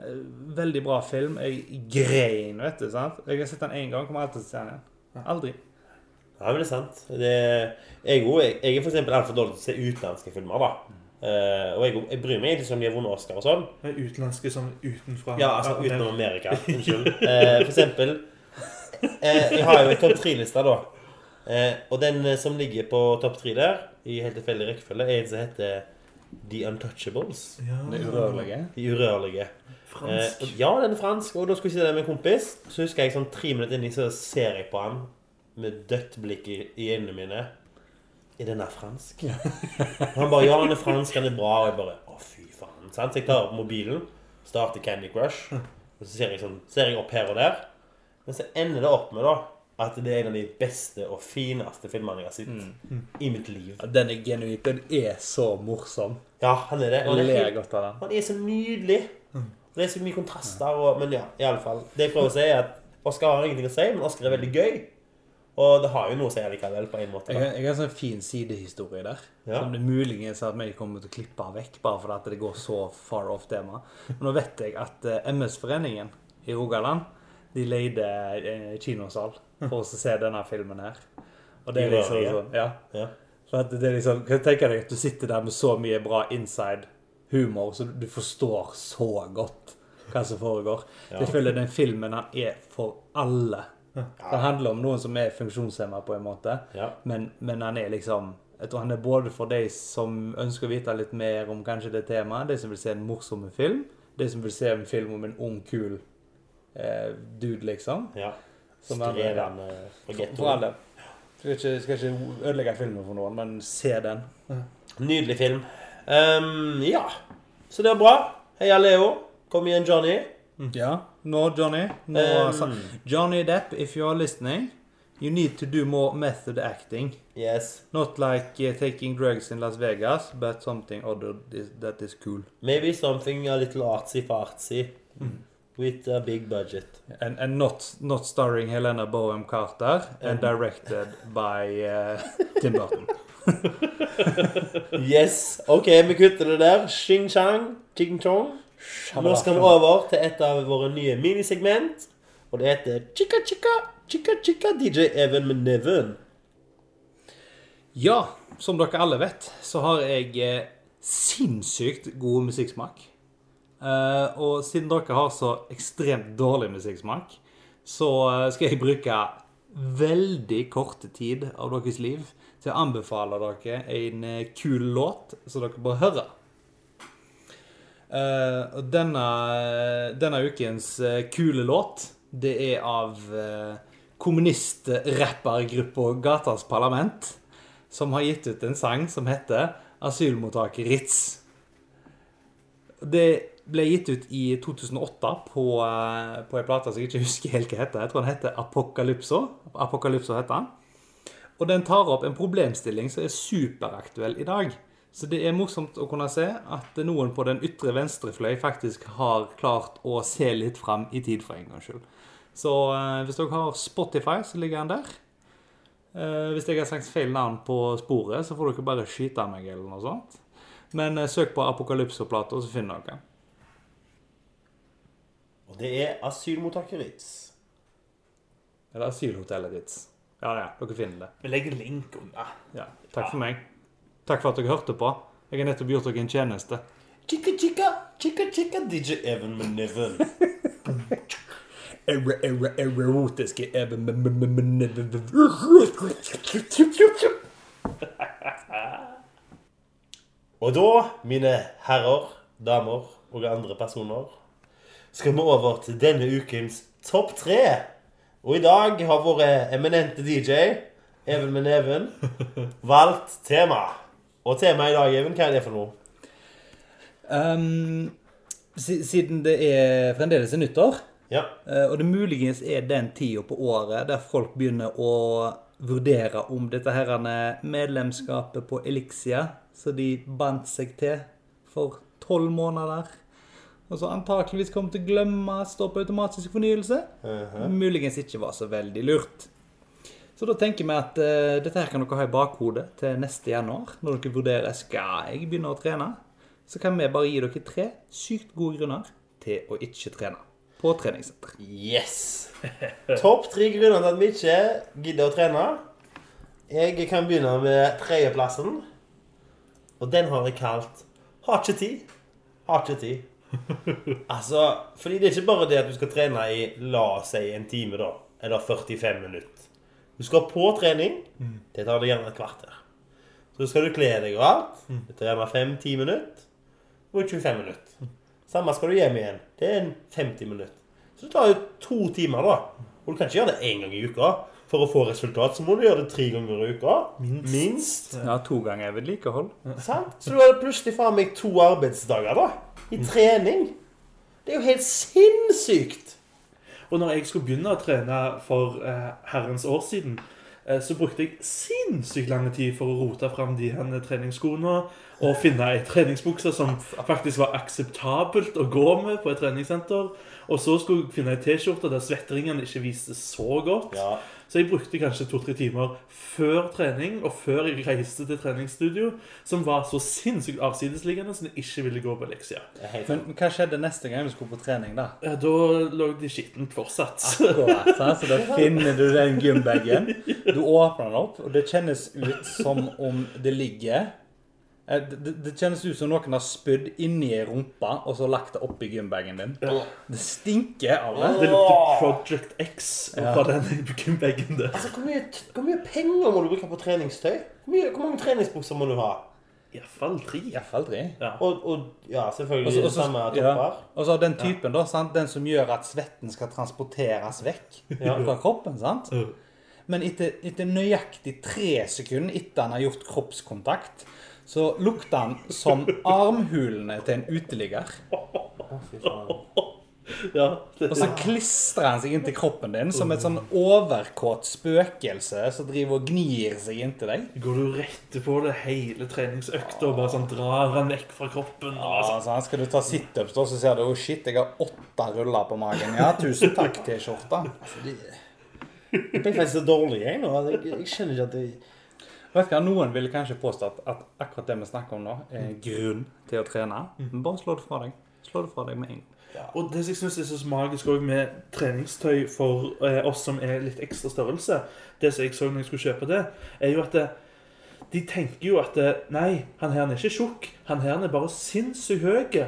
Eh, Veldig bra film. Jeg grein, vet du. sant? Jeg har sett den én gang, kommer alltid til å se den igjen. Aldri. Ja, men det er sant. Det, jeg, jeg, jeg er for altfor dårlig til å se utenlandske filmer, da. Uh, og jeg, jeg bryr meg egentlig ikke om de har vunnet Oscar og sånn. Utenlandske som utenfra Ja, altså utenom Amerika. Unnskyld. Uh, for eksempel uh, Jeg har jo en topp tre-liste, da. Eh, og den som ligger på topp tre der, i helt tilfeldig rekkefølge, er en som heter The Untouchables. Ja. Det urørlige. De urørlige. Fransk. Eh, ja, den er fransk. Og da skulle jeg si det med en kompis. Så husker jeg sånn tre minutter inni, så ser jeg på han med dødt blikk i, i øynene mine. Er denne fransk? Og han bare Ja, han er fransk, han er bra. Og jeg bare Å, fy faen. Så jeg tar opp mobilen, starter Candy Crush, og så ser jeg, sånn, ser jeg opp her og der. Men så ender det opp med da at det er en av de beste og fineste filmene jeg har sett i mitt liv. Ja, Den er genuint. Den er så morsom. Ja, han er det. Han er helt- godt av den. han er så nydelig. Det er så mye kontraster. Og, men ja, i alle fall. Det jeg prøver å si, er at Oscar har ingenting å si, men Oscar er veldig gøy. Og det har jo noe å si likevel, på en måte. Jeg, Da. har- jeg har en sånn fin sidehistorie der. Ja. Som det muligens at vi kommer til å klippe vekk, bare fordi det går så far off tema. Men nå vet jeg at eh, MS-foreningen i Rogaland de leide eh, kinosal for å se denne filmen her. Og det er liksom sånn, ja. Ja. For at det er liksom, kan du tenke deg at du sitter der med så mye bra inside humor, så du forstår så godt hva som foregår. Ja. Jeg føler den filmen han er for alle. Det handler om noen som er funksjonshemma på en måte, Ja. men, men han er liksom jeg tror han er både for de som ønsker å vite litt mer om kanskje det temaet, de som vil se en morsom film, de som vil se en film om en ung, kul eh, dude, liksom. ja. Som Strevende fra for alle. Skal ikke, skal ikke ødelegge filmen for noen, men se den. Nydelig film. Um, ja. Så det var bra. Heia Leo. Kom igjen, Johnny. Ja, nå, Johnny. No, Um, Johnny Depp, if you are listening, you need to do more method acting. Yes. Not like uh, taking drugs in Las Vegas, but something other is, that is cool. Maybe something a little artsy-fartsy. With a big budget. And, and not, not starring Helena Boehm Carter, and directed by uh, Tim Burton. Yes. OK, vi kutter det der. Xing-chang. Ching-chong. Nå skal vi over til et av våre nye minisegment. Og det heter Chicka Chicka Chicka Chicka DJ Even med neven. Ja, som dere alle vet, så har jeg eh, sinnssykt god musikksmak. Eh, og siden dere har så ekstremt dårlig musikksmak, så eh, skal jeg bruke veldig korte tid av deres liv til å anbefale dere en kul låt som dere bør høre. Eh, og denne, denne ukens eh, kule låt, det er av uh, kommunist-rappergruppa Gatas Parlament, som har gitt ut en sang som heter 'Asylmottaket Ritz'. Det ble gitt ut i 2008 på, eh, på en plate som jeg ikke husker helt hva heter. Jeg tror den heter Apokalypso. Apokalypso heter den. Og den tar opp en problemstilling som er superaktuell i dag. Så det er morsomt å kunne se at noen på den ytre venstre fløy faktisk har klart å se litt fram i tid, for en gangs skyld. Så eh, hvis dere har Spotify, så ligger den der. Eh, hvis jeg har sagt feil navn på sporet, så får dere bare skyte meg eller noe sånt. Men eh, søk på Apokalypso-plata, så finner dere. Og det er asylmottaket Ritz. Eller Asylhotellet ditt. Ja, ja, dere finner det. Vi legger link under. Ja, takk for meg. Takk for at dere hørte på. Jeg har nettopp gjort dere en tjeneste. Chicka Chicka Chicka Chicka DJ Even med Erotiske erre, erotiske Og da, mine herrer, damer og andre personer, skal vi over til denne ukens topp tre. Og i dag har vår eminente DJ, Even med neven, valgt tema. Og temaet i dag, Even, hva er det for noe? um, Siden det er fremdeles er nyttår, Ja. eh, og det muligens er den tida på året der folk begynner å vurdere om dette her medlemskapet på Elixia, som de bandt seg til for tolv måneder, og så antakeligvis kommer til å glemme stå på automatisk fornyelse, muligens ikke var så veldig lurt. Så da tenker vi at uh, dette her kan dere ha i bakhodet til neste januar, når dere vurderer skal jeg begynne å trene. Så kan vi bare gi dere tre sykt gode grunner til å ikke trene på treningssenter. Yes! Topp tre grunner til at vi ikke gidder å trene. Jeg kan begynne med tredjeplassen. Og den har jeg kalt Har ikke tid. Har ikke tid. Altså, fordi det er ikke bare det at du skal trene i la oss si en time, da. Eller 45 minutter. Du skal på trening. Det tar deg gjerne et kvarter. Så skal du kle deg og alt. Det gjerne 5-10 minutter. Og 25 minutter. Samme skal du hjem igjen. Det er en 50 minutter. Så det tar jo to timer, da. Og du kan ikke gjøre det én gang i uka. For å få resultat så må du gjøre det tre ganger i uka. Minst. Ja, to ganger vedlikehold. Sant? Så du har plutselig faen meg to arbeidsdager, da. I trening. Det er jo helt sinnssykt. Og når jeg skulle begynne å trene for eh, herrens år siden, eh, så brukte jeg sinnssykt lang tid for å rote fram de her treningsskoene og finne ei treningsbukse som faktisk var akseptabelt å gå med på et treningssenter. Og så skulle jeg finne ei T-skjorte der svetteringen ikke viste så godt. Ja. Så jeg brukte kanskje to-tre timer før trening og før jeg reiste til treningsstudio, som var så sinnssykt avsidesliggende som jeg ikke ville gå på leksia. Men men hva skjedde neste gang du skulle på trening, da? Ja, da lå de skittent fortsatt. Akkurat, sant? Så da finner du den gymbagen. Du åpner den opp, og det kjennes ut som om det ligger det, det- det kjennes ut som noen har spydd inni ei rumpe og så lagt det oppi gymbagen din. Det stinker av det. Det lukter Project X Ja. fra den gymbagen der. Altså, hvor mye, hvor mye penger må du bruke på treningstøy? Hvor, mye, hvor mange treningsbukser må du ha? Iallfall tre. fall tre. Ja. Og, og ja, selvfølgelig Og så- og så- samme ja. topper. Og så den typen, da, sant? den som gjør at svetten skal transporteres vekk Ja. fra kroppen. sant? Ja. Men etter, etter nøyaktig tre sekunder etter han har gjort kroppskontakt, så lukter han som armhulene til en uteligger. Ja, det, Og så klistrer han seg inntil kroppen din som et sånn overkåt spøkelse som driver og gnir seg inntil deg. går du rett på det hele treningsøkta og bare sånn drar han vekk fra kroppen. Ja, sånn. så Skal du ta situps, da, så ser du oh shit, jeg har åtte ruller på magen. Ja, tusen takk, T-skjorta. Jeg ble faktisk så dårlig jeg nå. Jeg, jeg skjønner ikke at jeg Vet du hva, Noen ville kanskje påstått at, at akkurat det vi snakker om nå, er grunn til å trene. Men bare slå det fra deg. Slå det fra deg med en gang. Og det som jeg synes er så magisk også med treningstøy for eh, oss som er litt ekstra størrelse, det som jeg så når jeg skulle kjøpe det, er jo at det, de tenker jo at det, nei, han her er ikke tjukk, han her er bare sinnssykt høy.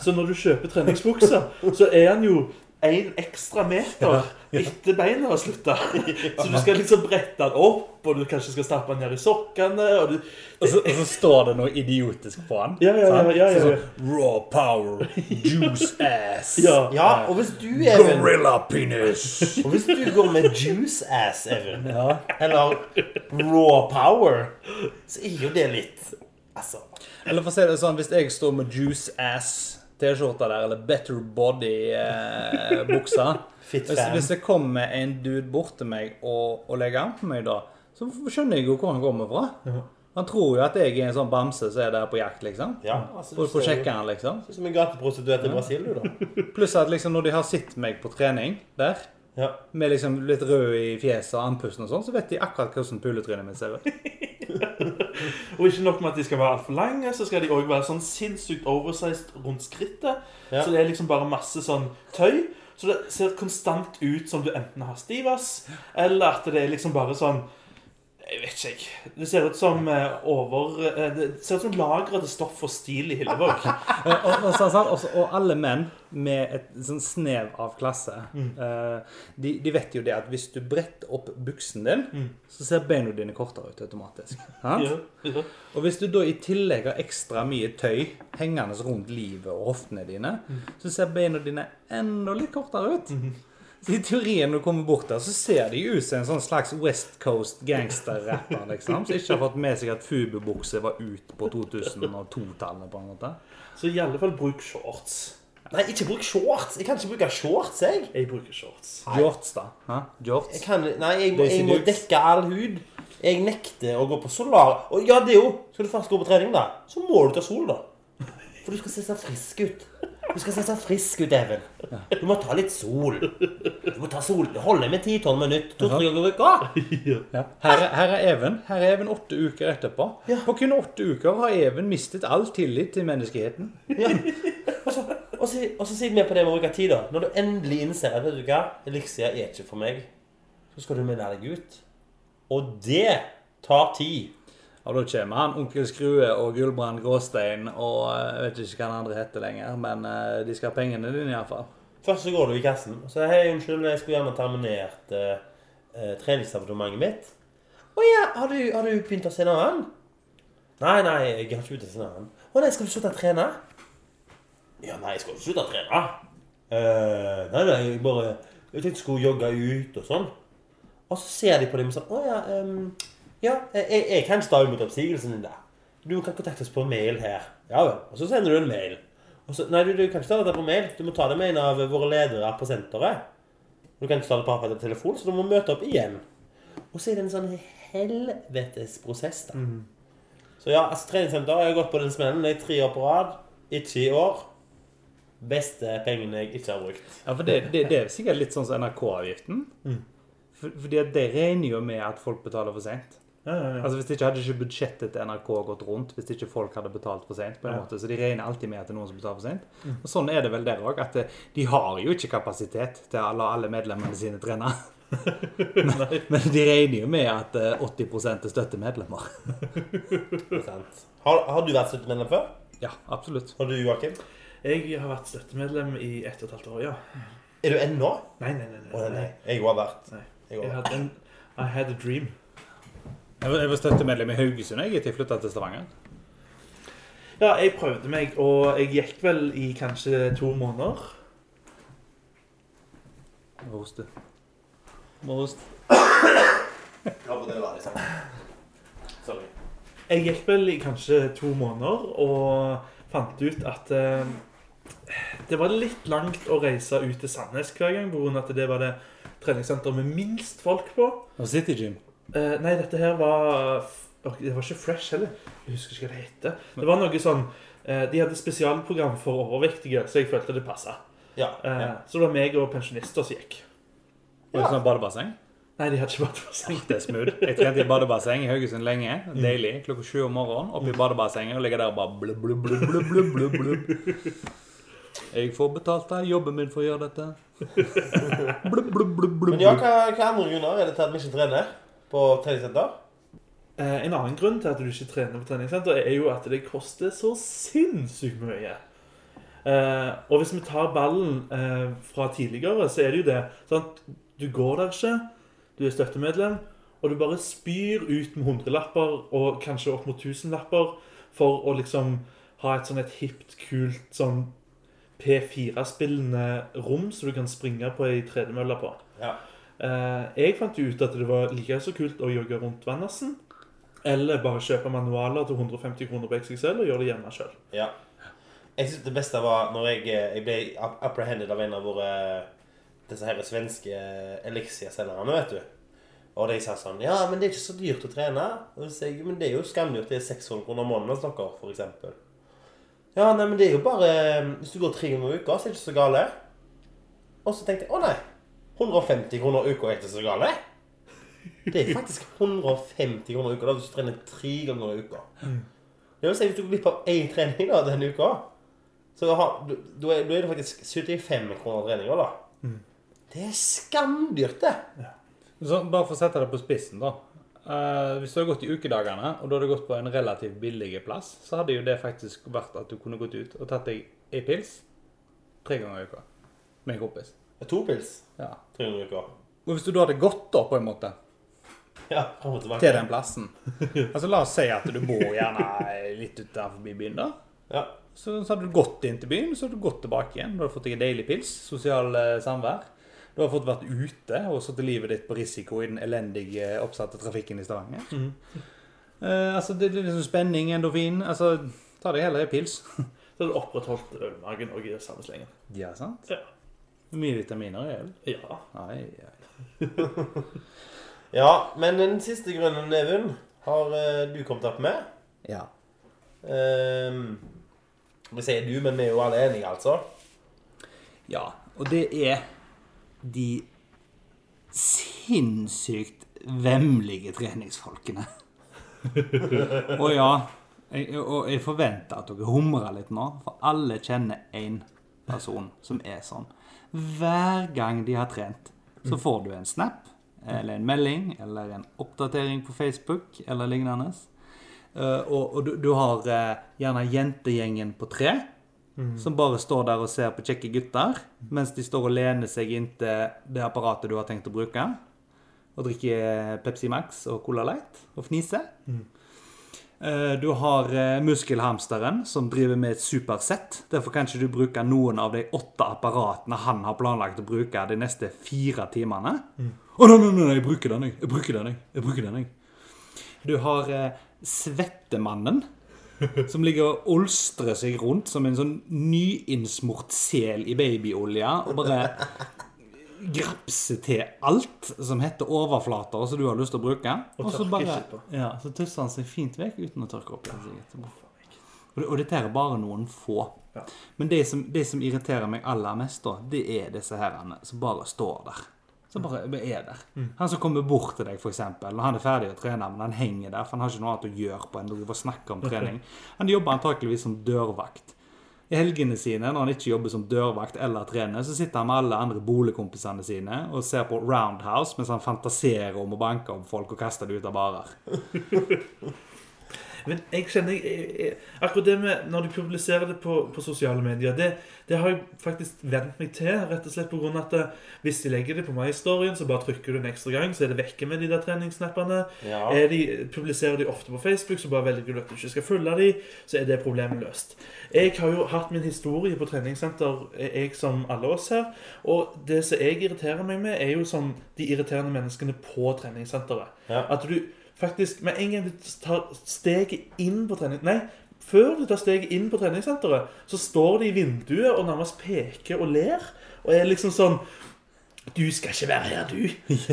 Så når du kjøper treningsbukser, så er han jo en ekstra meter etter beina har slutta. Så du skal liksom brette den opp, og du kanskje skal stappe den ned i sokkene. Og du, Og så, og så står det noe idiotisk på han. Ja, ja, ja, ja, ja, ja. sånn, Raw power, juice ass, Ja. Ja, og hvis du, Even gorilla penis. Og hvis du går med juice ass, Even, Ja. eller raw power, så er jo det litt Altså Eller for å si det sånn, hvis jeg står med juice ass T-skjorta der, eller better body-buksa Fit hvis, hvis det kommer en dude bort til meg og, og legger an på meg da, så skjønner jeg jo hvor han kommer fra. Han tror jo at jeg er en sånn bamse som er der på jakt, liksom. Ja, altså, På, på sjekkeren, liksom. Som en gateprostituert i Brasil, du, da. Pluss at liksom når de har sett meg på trening der, Ja. med liksom litt rød i fjeset og andpusten og sånn, så vet de akkurat hvordan puletrynet mitt ser ut. Og ikke nok med at de skal være altfor lange, så skal de òg være sånn sinnssykt oversized rundt skrittet. Ja. Så det er liksom bare masse sånn tøy. Så det ser konstant ut som du enten har stivas, eller at det er liksom bare sånn Jeg vet ikke, jeg. Det ser ut som eh, over eh, Det ser ut som lagrede stoff og stil i Hillevåg. og, og, sånn, sant? Og alle menn med et sånn snev av klasse, mm. de, de vet jo det at hvis du bretter opp buksen din, så ser beina dine kortere ut automatisk. Ja, ja. Og hvis du da i tillegg har ekstra mye tøy hengende rundt livet og hoftene dine, så ser beina dine enda litt kortere ut. I teorien når du kommer bort der, så ser de ut som en sånn slags West Coast gangster-rapper, liksom. Som ikke har fått med seg at Fubu-bukse var ut på 2002-tallet, på en måte. Så i alle fall bruk shorts. Nei, ikke bruk shorts. Jeg kan ikke bruke shorts, jeg. Jeg bruker shorts. Jorts, da. Hæ? Jorts. jeg kan, nei, jeg må, jeg må dekke all hud. Jeg nekter å gå på solar. Og ja, det er jo Skal du først gå på trening, da, så må du ta sol, da. For du skal se så frisk ut. Du skal se så frisk ut, Even. Du må ta litt sol. Du må ta sol. Det holder med 10-12 minutter. To-tre ganger i uka. Ja. Her, er- her er Even. Her er Even åtte uker etterpå. På kun åtte uker har Even mistet all tillit til menneskeheten. Ja. Og så, og så, og så sitter vi på det med å bruke tid, da. Når du endelig innser at vet du hva, Elixia er ikke for meg, så skal du melde deg ut. Og det tar tid. Og da kommer han onkel Skrue og Gulbrand Gråstein og eh, jeg vet ikke hva han andre heter lenger, men eh, de skal ha pengene dine iallfall. Først så går du i kassen og sier hei, unnskyld, jeg skulle gjerne terminert eh, eh, treningsabonnementet mitt. Å ja, har du, har du begynt å se noe annet? Nei, nei, jeg har ikke begynt å se noe annet. Å nei, skal du slutte å trene? Ja, nei, jeg skal ikke slutte å trene. Eh, nei, nei, jeg bare Jeg tenkte jeg skulle jogge ut og sånn. Og så ser de på dem og sånn Å ja, ehm, ja jeg, jeg kan stå imot oppsigelsen din, der. Du kan kontakte oss på mail her. Ja vel. Og så sender du en mail. Så, nei, du, du kan ikke ta dette på mail. Du må ta det med en av våre ledere på senteret. Du kan ikke ta det på på telefon, så du må møte opp igjen. Og så er det en sånn helvetes prosess, da. Så ja, altså, treningssenter jeg har gått på den smellen i tre år på rad. Ikke i år. Beste pengene jeg ikke har brukt. Ja, for det, det, det er sikkert litt sånn som NRK-avgiften. For, fordi at det regner jo med at folk betaler for seint. Ja, ja, ja. Altså Hvis ikke hadde ikke budsjettet til NRK gått rundt hvis ikke folk hadde betalt for sent. på en Ja. måte, Så de regner alltid med at det er noen som betaler for sent. Og sånn er det vel der òg. At eh, de har jo ikke kapasitet til å la alle medlemmene sine trene. men, men de regner jo med at eh, 80% er støttemedlemmer. Har, har du vært støttemedlem før? Ja, absolutt. Har du, Joakim? Jeg har vært støttemedlem i ett og et halvt år, ja. Er du ennå? Nei, nei, nei. nei, nei, nei. Jeg har vært. Nei. Jeg Jeg har vært. hadde en I had a dream. Jeg var, støttemedlem i Haugesund jeg, til jeg flytta til Stavanger. Ja, jeg prøvde meg, og jeg gikk vel i kanskje to måneder. Må hoste. Må hoste. Ja, det var. Sorry. Jeg gikk vel i kanskje to måneder og fant ut at eh, det var litt langt å reise ut til Sandnes hver gang, pga. at det var det treningssenteret med minst folk på. Og City Gym. Eh, nei, dette her var Det var ikke Fresh heller. Jeg husker ikke hva det heter. Det var noe sånn eh, De hadde spesialprogram for overvektige, så jeg følte det passa. Ja. Eh, ja. Så det var meg og pensjonister som gikk. Og et sånt badebasseng. Nei, de hadde ikke badebasseng. Det er smooth. Jeg trente i badebasseng i Haugesund lenge. Deilig. Klokka sju om morgenen. Oppe i badebassenget og ligger der og bare blubb, blubb, blubb, blubb, blubb, blubb. Jeg får betalt av jobben min for å gjøre dette. Blubb, blubb, blubb, blubb. Men ja, hva, hva andre grunner er det til at vi ikke trener på treningssenter? Eh, en annen grunn til at du ikke trener på treningssenter, er jo at det koster så sinnssykt mye. Eh, og hvis vi tar ballen eh, fra tidligere, så er det jo det. Sant? Du går der ikke, du er støttemedlem, og du bare spyr ut med hundrelapper og kanskje opp mot tusenlapper for å liksom ha et sånn et hipt, kult sånn P4-spillende rom som du kan springe på ei tredemølle på. Ja. Eh, jeg fant jo ut at det var like så kult å jogge rundt Vannersen. Eller bare kjøpe manualer til 150 kroner på XXL og gjøre det hjemme sjøl. ja. Jeg synes det beste var når jeg, jeg ble apprehended av en av våre disse her svenske Elixia-selgerne, vet du. Og de sa sånn Ja, men det er ikke så dyrt å trene. Og så jeg, men det er jo skamdyrt. Det er 600 kroner måneden hos dere, eksempel. Ja, nei, men det er jo bare Hvis du går tre ganger i uka, så er det ikke så gale. Og så tenkte jeg å nei. 150 kroner uka er ikke så gale. Det er faktisk 150 kroner uka da hvis du trener tre ganger i uka. Det vil si hvis du går glipp av én trening da, denne uka, så da da er det faktisk 75 kroner treninger, da. Det er skamdyrt, det. Så bare for å sette det på spissen, da. Uh, hvis du hadde gått i ukedagene, og du hadde gått på en relativt billig plass, så hadde jo det faktisk vært at du kunne gått ut og tatt deg ei pils tre ganger i uka med en kompis. To pils. Ja. 300 uker. Og hvis du da hadde gått da, på en måte, Ja, og tilbake. til den plassen Altså La oss si at du bor gjerne litt utenfor byen, da. Ja. Så, så hadde du gått inn til byen, så hadde du gått tilbake igjen. Du hadde fått deg en deilig pils, sosial eh, samvær. Du har fått vært ute og satt livet ditt på risiko i den elendige oppsatte trafikken i Stavanger. Eh, altså, det er liksom spenning, endorfin. Altså, ta deg heller en pils. Så hadde du opprettholdt ølmagen òg i samme slengen. Ja, sant? Ja. Mye vitaminer i det? Ja. Ai, ai. ja, men den siste grønne neven har uh, du kommet opp med. Ja. Um, vi sier du, men vi er jo alle enige, altså. ja. Og det er de sinnssykt vemmelige treningsfolkene. og ja, jeg, og jeg forventer at dere humrer litt nå, for alle kjenner én person som er sånn. Hver gang de har trent, så får du en snap, eller en melding, eller en oppdatering på Facebook, eller lignende. Eh, og og du, du har eh, gjerne jentegjengen på tre, som bare står der og ser på kjekke gutter, mens de står og lener seg inntil det apparatet du har tenkt å bruke, og drikker Pepsi Max og Cola Light, og fniser. Eh, Du har eh, muskelhamsteren som driver med et supersett. Derfor kan ikke du bruke noen av de åtte apparatene han har planlagt å bruke de neste fire timene. Å, nei, nei, nei, jeg bruker den, jeg. Jeg bruker den, jeg. jeg bruker den, jeg. Du har eh, Svettemannen, som ligger og olstrer seg rundt som en sånn nyinnsmurt sel i babyolje og bare grapser til alt som heter overflater som du har lyst til å bruke. Og så tørker bare ja, så tusser han seg fint vekk uten å tørke opp. Ja. Og, det, og dette er bare noen få. Ja. Men det som, det som irriterer meg aller mest, da, det er disse herrene som bare står der. Som bare er der. Mm. Han som kommer bort til deg, f.eks. Når han er ferdig å trene, men han henger der, for han har ikke noe annet å gjøre på enn å snakke om trening. Han jobber antakeligvis som dørvakt. I helgene sine, når han ikke jobber som dørvakt eller trener, så sitter han med alle andre boligkompisene sine og ser på Roundhouse mens han fantaserer om å banke om folk og kaste dem ut av barer. Men jeg kjenner jeg, jeg, Akkurat det med når de publiserer det på, på sosiale medier, det, det har jeg faktisk vent meg til. Rett og slett på av at det, hvis de legger det på MyStoryen, så bare trykker du en ekstra gang, så er det vekke med de der treningssnappene. Ja. Er de, publiserer de ofte på Facebook, så bare velger du at du ikke skal følge dem, så er det problemet løst. Jeg har jo hatt min historie på treningssenter, jeg som alle oss her. Og det som jeg irriterer meg med, er jo sånn de irriterende menneskene på treningssenteret. Ja. At du faktisk Med en gang du tar steget inn på trening... Nei, før du tar steget inn på treningssenteret, så står de i vinduet og nærmest peker og ler. Og er liksom sånn Du skal ikke være her, du.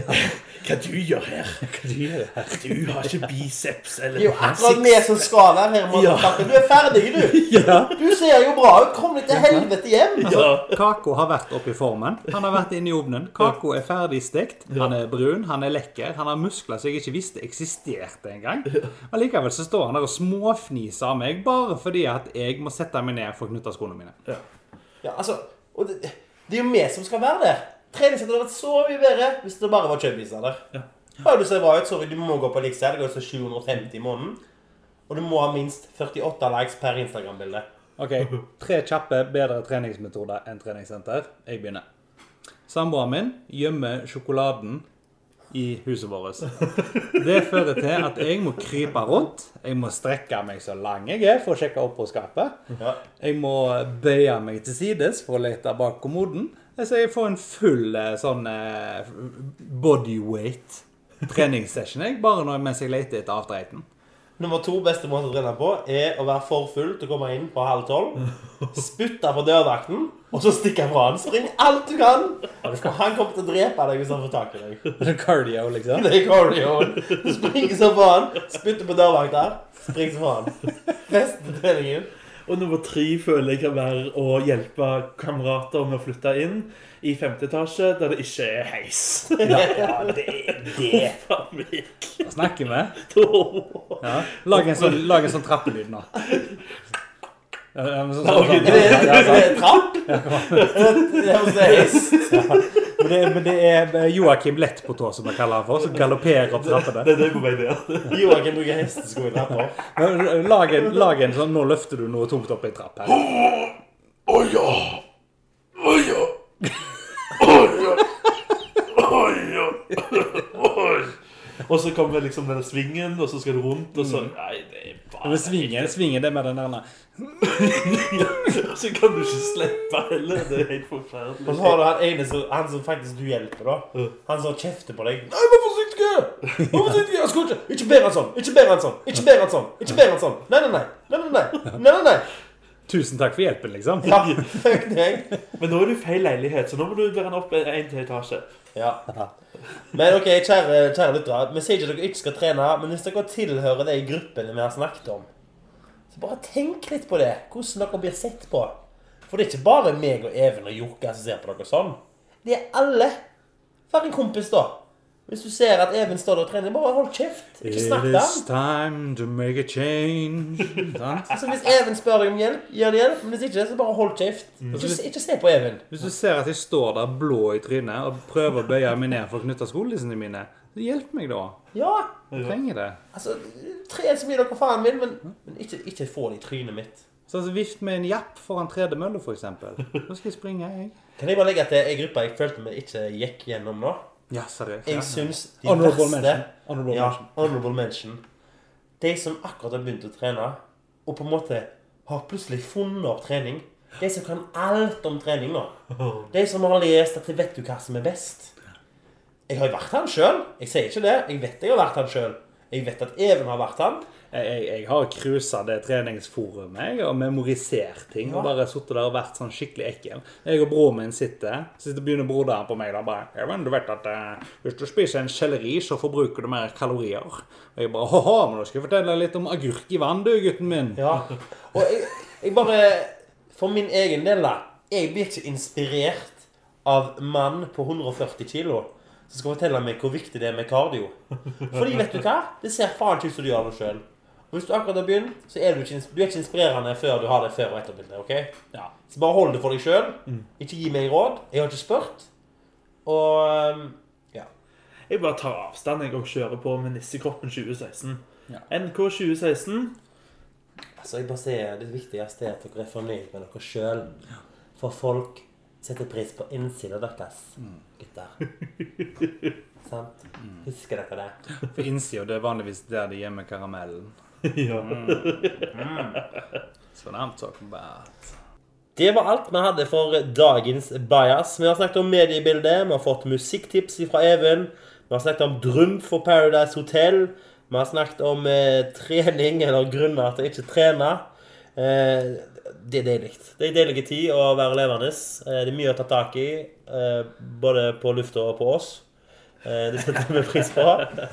Hva du gjør her? Hva du gjør her? Du har ikke biceps eller er jo akkurat vi som skal være her. Ja. Du er ferdig, du. Ja. Du ser jo bra ut. Kom deg til helvete hjem. Ja. Kako har vært oppe i formen. Han har vært inne i ovnen. Kako er ferdig stekt. Han er brun, han er lekker. Han har muskler som jeg ikke visste eksisterte engang. likevel så står han der og småfniser av meg bare fordi at jeg må sette meg ned for å knytte skoene mine. Ja, altså, og det, det er jo vi som skal være der. Treningssenteret hadde vært så mye bedre hvis det bare var chubbiser der. Ja. Ja, du ser bra ut. Sorry, du må gå på Elixir. Det går til 750 i måneden. Og du må ha minst 48 likes per Instagram-bilde. Ok, Tre kjappe bedre treningsmetoder enn treningssenter. Jeg begynner. Samboeren min gjemmer sjokoladen i huset vårt. Det fører til at jeg må krype rundt. Jeg må strekke meg så lang jeg er for å sjekke opp på skapet. Jeg må bøye meg til sides for å lete bak kommoden. Så jeg får en full eh, sånn eh, bodyweight treningssession jeg, bare når, mens jeg leter etter avdreiten. Nummer to beste måte å trene på er å være for full til å komme inn på halv tolv. Spytte på dørvakten, og så stikke fra han. Spring alt du kan! Han kommer til å drepe deg hvis han får tak i deg. Det er Cardio, liksom. Det er cardio. Du springer så fra han, spytter på dørvakta, spring så fra han. Resten av treningen. Og nummer tre føler jeg kan være å hjelpe kamerater med å flytte inn i femte etasje der det ikke er heis. Ja, ja det er det. Hva snakker vi. Ja. Lag en sånn, lag en sånn trappelyd nå. Ja, ja, men Ja, ok, sånn, Er det, ja, er det trapp? Det høres hest. Men det, men det er Joakim Lett på tå, som vi kaller han for, som galopperer opp trappene. Det er det på vei ned. Joakim bruker hestesko i trappa. Men Lag en, lag en sånn Nå løfter du noe tungt opp ei trapp her. Å ja! Å ja! Å ja! Å ja! Og så kommer liksom den svingen, og så skal du rundt, og så Nei, det er bare Men svingen, svingen det med den der Så kan du ikke slippe heller. Det er helt forferdelig. Og så har du han ene som, han som faktisk du hjelper, da. Han som kjefter på deg. Nei, vær forsiktig! Vær forsiktig! Jeg skal ikke Ikke ber han sånn! Ikke ber han sånn! Ikke ber han sånn! Ikke ber han sånn! Nei, nei, nei! Nei, nei, nei! nei, nei, nei. Tusen takk for hjelpen, liksom. Ja, fuck deg. Men nå er du i feil leilighet, så nå må du bære den opp en til etasje. Ja. Men ok, kjære, kjære lyttere. Vi sier ikke at dere ikke skal trene, men hvis dere tilhører de gruppene vi har snakket om, så bare tenk litt på det. Hvordan dere blir sett på. For det er ikke bare meg og Even og Jokke som ser på dere sånn. Det er alle. Vær en kompis, da. Hvis du ser at Even står der og trener, bare hold kjeft. Ikke snakk til is time to make a change. Altså, hvis Even spør deg om hjelp, gjør det hjelp. Men hvis ikke, så bare hold kjeft. Ikke, se- ikke se på Even. Hvis du ser at jeg står der blå i trynet og prøver å bøye meg ned for å knytte skolissene mine, så hjelp meg da. Ja, Jeg trenger det. altså Tren så mye dere faen vil, men, men ikke, ikke få det i trynet mitt. Så altså, Vift med en japp foran tredemølle, for eksempel. Da skal jeg springe, jeg. Kan jeg bare legge til ei gruppe jeg følte vi ikke gikk gjennom nå? Ja, seriøst. Jeg syns de Honorable beste mention. Honorable Ja, mention. honorable mention. De som akkurat har begynt å trene, og på en måte har plutselig funnet opp trening. De som kan alt om trening nå. De som har lest at de vet du hva som er best. Jeg har jo vært han sjøl. Jeg sier ikke det. Jeg vet jeg har vært han sjøl. Jeg vet at Even har vært han. Jeg, jeg, har cruisa det treningsforumet og memorisert ting. Ja. Og bare sittet der og vært sånn skikkelig ekkel. Jeg og broren min sitter, så sitter begynner broderen på meg da bare Even, du vet at eh, hvis du spiser en selleri, så forbruker du mer kalorier. Og jeg bare ha-ha, men da skal jeg fortelle deg litt om agurk i vann, du, gutten min. Ja. Og jeg, jeg bare For min egen del, da. Jeg blir ikke inspirert av mann på 140 kilo som skal fortelle meg hvor viktig det er med kardio. Fordi, vet du hva? Det ser faen ikke ut som du gjør det sjøl. Og hvis du akkurat har begynt, så er du ikke, du er ikke inspirerende før du har det før- og etterbildet. ok? Ja. Så bare hold det for deg sjøl. Ikke gi meg råd. Jeg har ikke spurt. Og um, ja. Jeg bare tar avstand jeg og kjører på med Nissekroppen 2016. Ja. NK 2016. Altså, jeg bare sier Det viktigste er at dere er fornøyd med dere sjøl. For folk setter pris på innsida deres, gutter. Sant? Husker dere det? For innsida det er vanligvis der de gjemmer karamellen. ja. That's what I'm talking about. Det var alt vi hadde for dagens Bajas. Vi har snakket om mediebildet, vi har fått musikktips fra Even. Vi har snakket om Drøm for Paradise Hotel. Vi har snakket om eh, trening, eller grunner til å ikke trene. Eh, det er deilig. Det er en deilig tid å være levende. Eh, det er mye å ta tak i, eh, både på lufta og på oss. Eh, det setter vi pris på.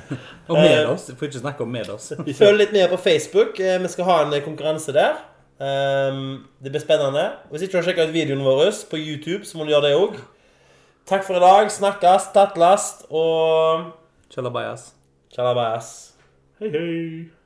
Og med oss. Vi får ikke snakke om med oss. Følg litt med på Facebook. Vi skal ha en konkurranse der. Det blir spennende. Hvis ikke du har sjekka ut videoen vår på YouTube, så må du gjøre det òg. Takk for i dag. Snakkes, tattlast og Tjalabajas. Tjalabajas. Hei, hei.